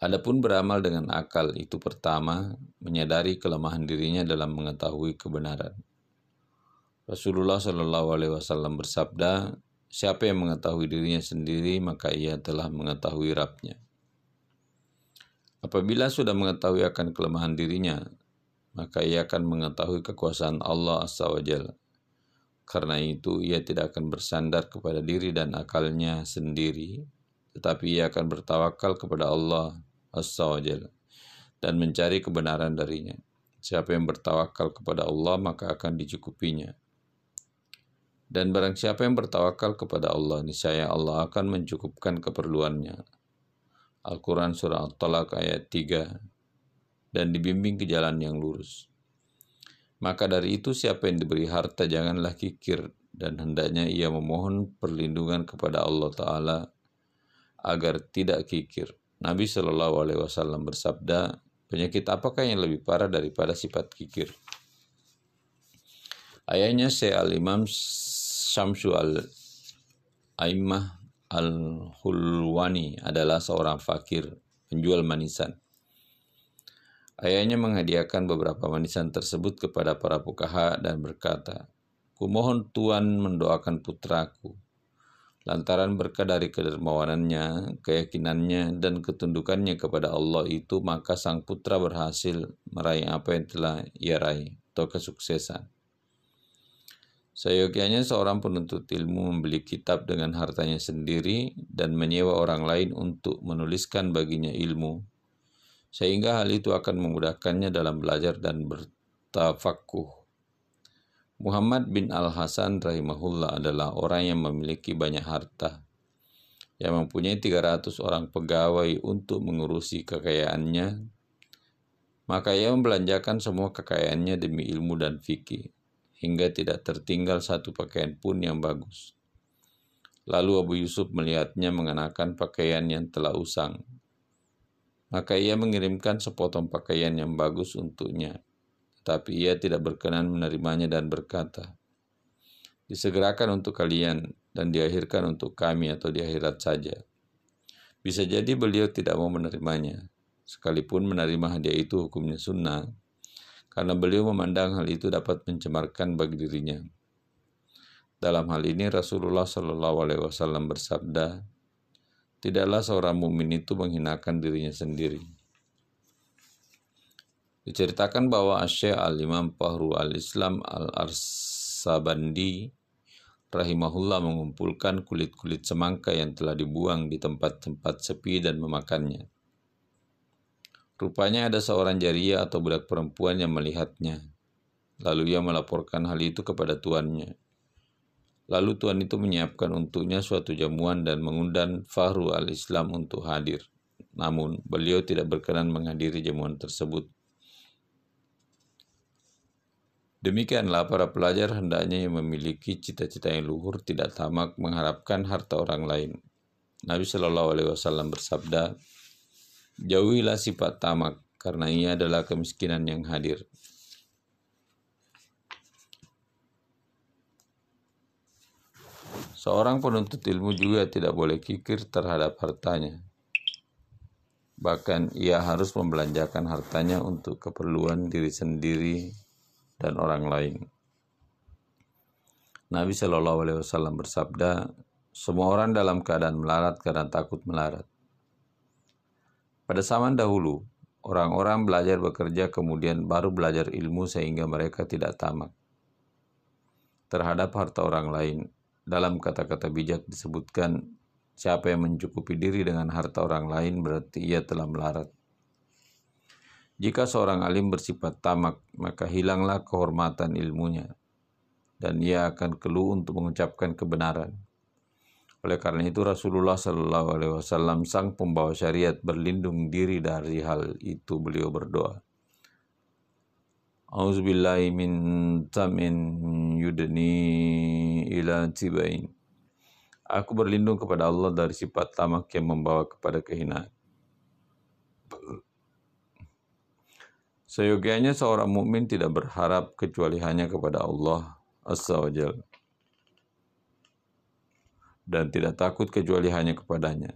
Adapun beramal dengan akal itu pertama menyadari kelemahan dirinya dalam mengetahui kebenaran. Rasulullah Shallallahu Alaihi Wasallam bersabda, Siapa yang mengetahui dirinya sendiri, maka ia telah mengetahui Rabnya. Apabila sudah mengetahui akan kelemahan dirinya, maka ia akan mengetahui kekuasaan Allah Azza. Karena itu, ia tidak akan bersandar kepada diri dan akalnya sendiri, tetapi ia akan bertawakal kepada Allah Azza dan mencari kebenaran darinya. Siapa yang bertawakal kepada Allah, maka akan dicukupinya. Dan barang siapa yang bertawakal kepada Allah, niscaya Allah akan mencukupkan keperluannya. Al-Quran Surah At-Talaq ayat 3 dan dibimbing ke jalan yang lurus. Maka dari itu siapa yang diberi harta janganlah kikir dan hendaknya ia memohon perlindungan kepada Allah Ta'ala agar tidak kikir. Nabi Shallallahu Alaihi Wasallam bersabda, penyakit apakah yang lebih parah daripada sifat kikir? Ayahnya Syekh Al-Imam Syamsu Al-Aimah Al-Hulwani adalah seorang fakir, penjual manisan. Ayahnya menghadiahkan beberapa manisan tersebut kepada para pukaha dan berkata, Kumohon Tuhan mendoakan putraku. Lantaran berkah dari kedermawanannya, keyakinannya, dan ketundukannya kepada Allah itu, maka sang putra berhasil meraih apa yang telah ia raih, atau kesuksesan. Seyogianya seorang penuntut ilmu membeli kitab dengan hartanya sendiri dan menyewa orang lain untuk menuliskan baginya ilmu, sehingga hal itu akan memudahkannya dalam belajar dan bertafakuh. Muhammad bin Al-Hasan rahimahullah adalah orang yang memiliki banyak harta, yang mempunyai 300 orang pegawai untuk mengurusi kekayaannya, maka ia membelanjakan semua kekayaannya demi ilmu dan fikih hingga tidak tertinggal satu pakaian pun yang bagus. Lalu Abu Yusuf melihatnya mengenakan pakaian yang telah usang. Maka ia mengirimkan sepotong pakaian yang bagus untuknya. Tapi ia tidak berkenan menerimanya dan berkata, Disegerakan untuk kalian dan diakhirkan untuk kami atau di akhirat saja. Bisa jadi beliau tidak mau menerimanya. Sekalipun menerima hadiah itu hukumnya sunnah, karena beliau memandang hal itu dapat mencemarkan bagi dirinya. Dalam hal ini Rasulullah Shallallahu Alaihi Wasallam bersabda, tidaklah seorang mukmin itu menghinakan dirinya sendiri. Diceritakan bahwa Asyik Al-Imam Fahru Al-Islam Al-Arsabandi rahimahullah mengumpulkan kulit-kulit semangka yang telah dibuang di tempat-tempat sepi dan memakannya. Rupanya ada seorang jariah atau budak perempuan yang melihatnya. Lalu ia melaporkan hal itu kepada tuannya. Lalu tuan itu menyiapkan untuknya suatu jamuan dan mengundang Fahru al-Islam untuk hadir. Namun, beliau tidak berkenan menghadiri jamuan tersebut. Demikianlah para pelajar hendaknya yang memiliki cita-cita yang luhur tidak tamak mengharapkan harta orang lain. Nabi Shallallahu Alaihi Wasallam bersabda, Jauhilah sifat tamak, karena ia adalah kemiskinan yang hadir. Seorang penuntut ilmu juga tidak boleh kikir terhadap hartanya. Bahkan ia harus membelanjakan hartanya untuk keperluan diri sendiri dan orang lain. Nabi Shallallahu Alaihi Wasallam bersabda, semua orang dalam keadaan melarat karena takut melarat. Pada zaman dahulu, orang-orang belajar bekerja kemudian baru belajar ilmu sehingga mereka tidak tamak terhadap harta orang lain. Dalam kata-kata bijak disebutkan, siapa yang mencukupi diri dengan harta orang lain berarti ia telah melarat. Jika seorang alim bersifat tamak, maka hilanglah kehormatan ilmunya, dan ia akan keluh untuk mengucapkan kebenaran. Oleh karena itu Rasulullah Shallallahu Alaihi Wasallam sang pembawa syariat berlindung diri dari hal itu beliau berdoa. Auzubillahi min tamin yudni ila tibain. Aku berlindung kepada Allah dari sifat tamak yang membawa kepada kehinaan. Seyogianya seorang mukmin tidak berharap kecuali hanya kepada Allah Azza wa Jalla dan tidak takut kecuali hanya kepadanya.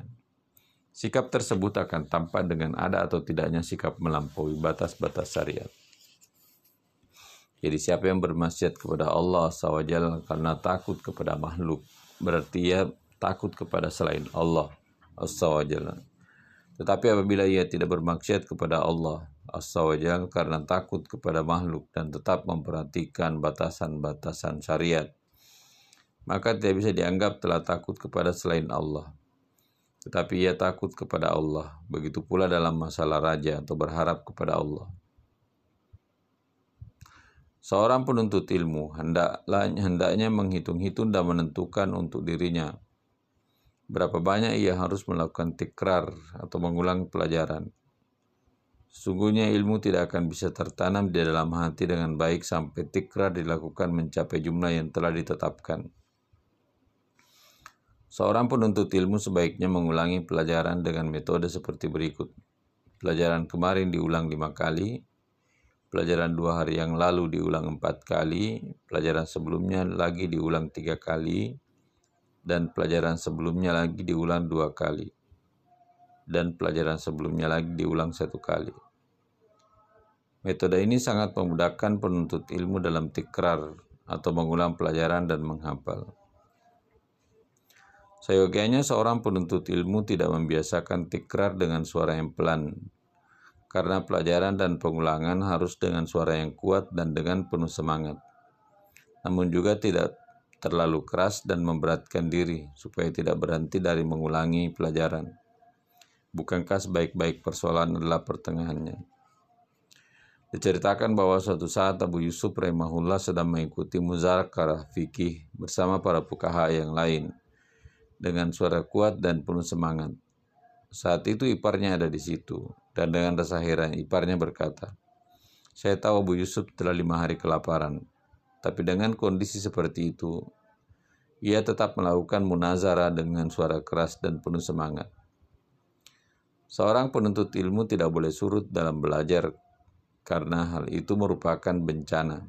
Sikap tersebut akan tampak dengan ada atau tidaknya sikap melampaui batas-batas syariat. Jadi siapa yang bermaksiat kepada Allah SWT karena takut kepada makhluk, berarti ia takut kepada selain Allah SWT. Tetapi apabila ia tidak bermaksiat kepada Allah wa karena takut kepada makhluk dan tetap memperhatikan batasan-batasan syariat, maka tidak bisa dianggap telah takut kepada selain Allah. Tetapi ia takut kepada Allah, begitu pula dalam masalah raja atau berharap kepada Allah. Seorang penuntut ilmu hendaklah hendaknya menghitung-hitung dan menentukan untuk dirinya berapa banyak ia harus melakukan tikrar atau mengulang pelajaran. Sungguhnya ilmu tidak akan bisa tertanam di dalam hati dengan baik sampai tikrar dilakukan mencapai jumlah yang telah ditetapkan. Seorang penuntut ilmu sebaiknya mengulangi pelajaran dengan metode seperti berikut. Pelajaran kemarin diulang lima kali, pelajaran dua hari yang lalu diulang empat kali, pelajaran sebelumnya lagi diulang tiga kali, dan pelajaran sebelumnya lagi diulang dua kali, dan pelajaran sebelumnya lagi diulang satu kali. Metode ini sangat memudahkan penuntut ilmu dalam tikrar atau mengulang pelajaran dan menghafal. Seyogianya seorang penuntut ilmu tidak membiasakan tikrar dengan suara yang pelan, karena pelajaran dan pengulangan harus dengan suara yang kuat dan dengan penuh semangat. Namun juga tidak terlalu keras dan memberatkan diri supaya tidak berhenti dari mengulangi pelajaran. Bukankah sebaik-baik persoalan adalah pertengahannya? Diceritakan bahwa suatu saat Abu Yusuf rahimahullah sedang mengikuti muzakarah fikih bersama para pukaha yang lain dengan suara kuat dan penuh semangat. Saat itu iparnya ada di situ dan dengan rasa heran iparnya berkata, saya tahu Abu Yusuf telah lima hari kelaparan, tapi dengan kondisi seperti itu, ia tetap melakukan munazara dengan suara keras dan penuh semangat. Seorang penuntut ilmu tidak boleh surut dalam belajar karena hal itu merupakan bencana.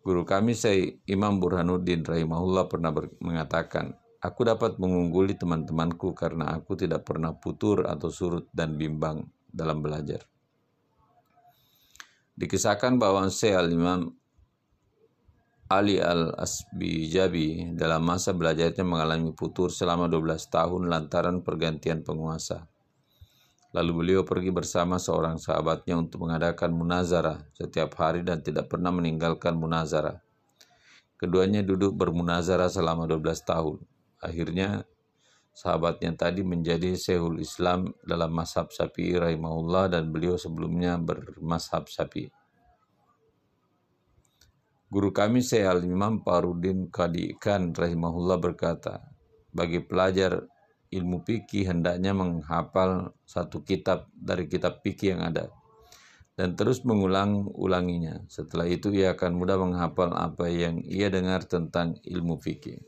Guru kami saya Imam Burhanuddin rahimahullah pernah mengatakan, Aku dapat mengungguli teman-temanku karena aku tidak pernah putur atau surut dan bimbang dalam belajar. Dikisahkan bahwa Syekh Al-Imam Ali Al-Asbijabi dalam masa belajarnya mengalami putur selama 12 tahun lantaran pergantian penguasa. Lalu beliau pergi bersama seorang sahabatnya untuk mengadakan munazara setiap hari dan tidak pernah meninggalkan munazara. Keduanya duduk bermunazara selama 12 tahun. Akhirnya sahabatnya tadi menjadi Syekhul Islam dalam mashab Syafi'i rahimahullah dan beliau sebelumnya bermashab Syafi'i. Guru kami Syekh Al-Imam Parudin Kadikan rahimahullah berkata, bagi pelajar ilmu fikih hendaknya menghafal satu kitab dari kitab fikih yang ada dan terus mengulang-ulanginya. Setelah itu ia akan mudah menghafal apa yang ia dengar tentang ilmu fikih.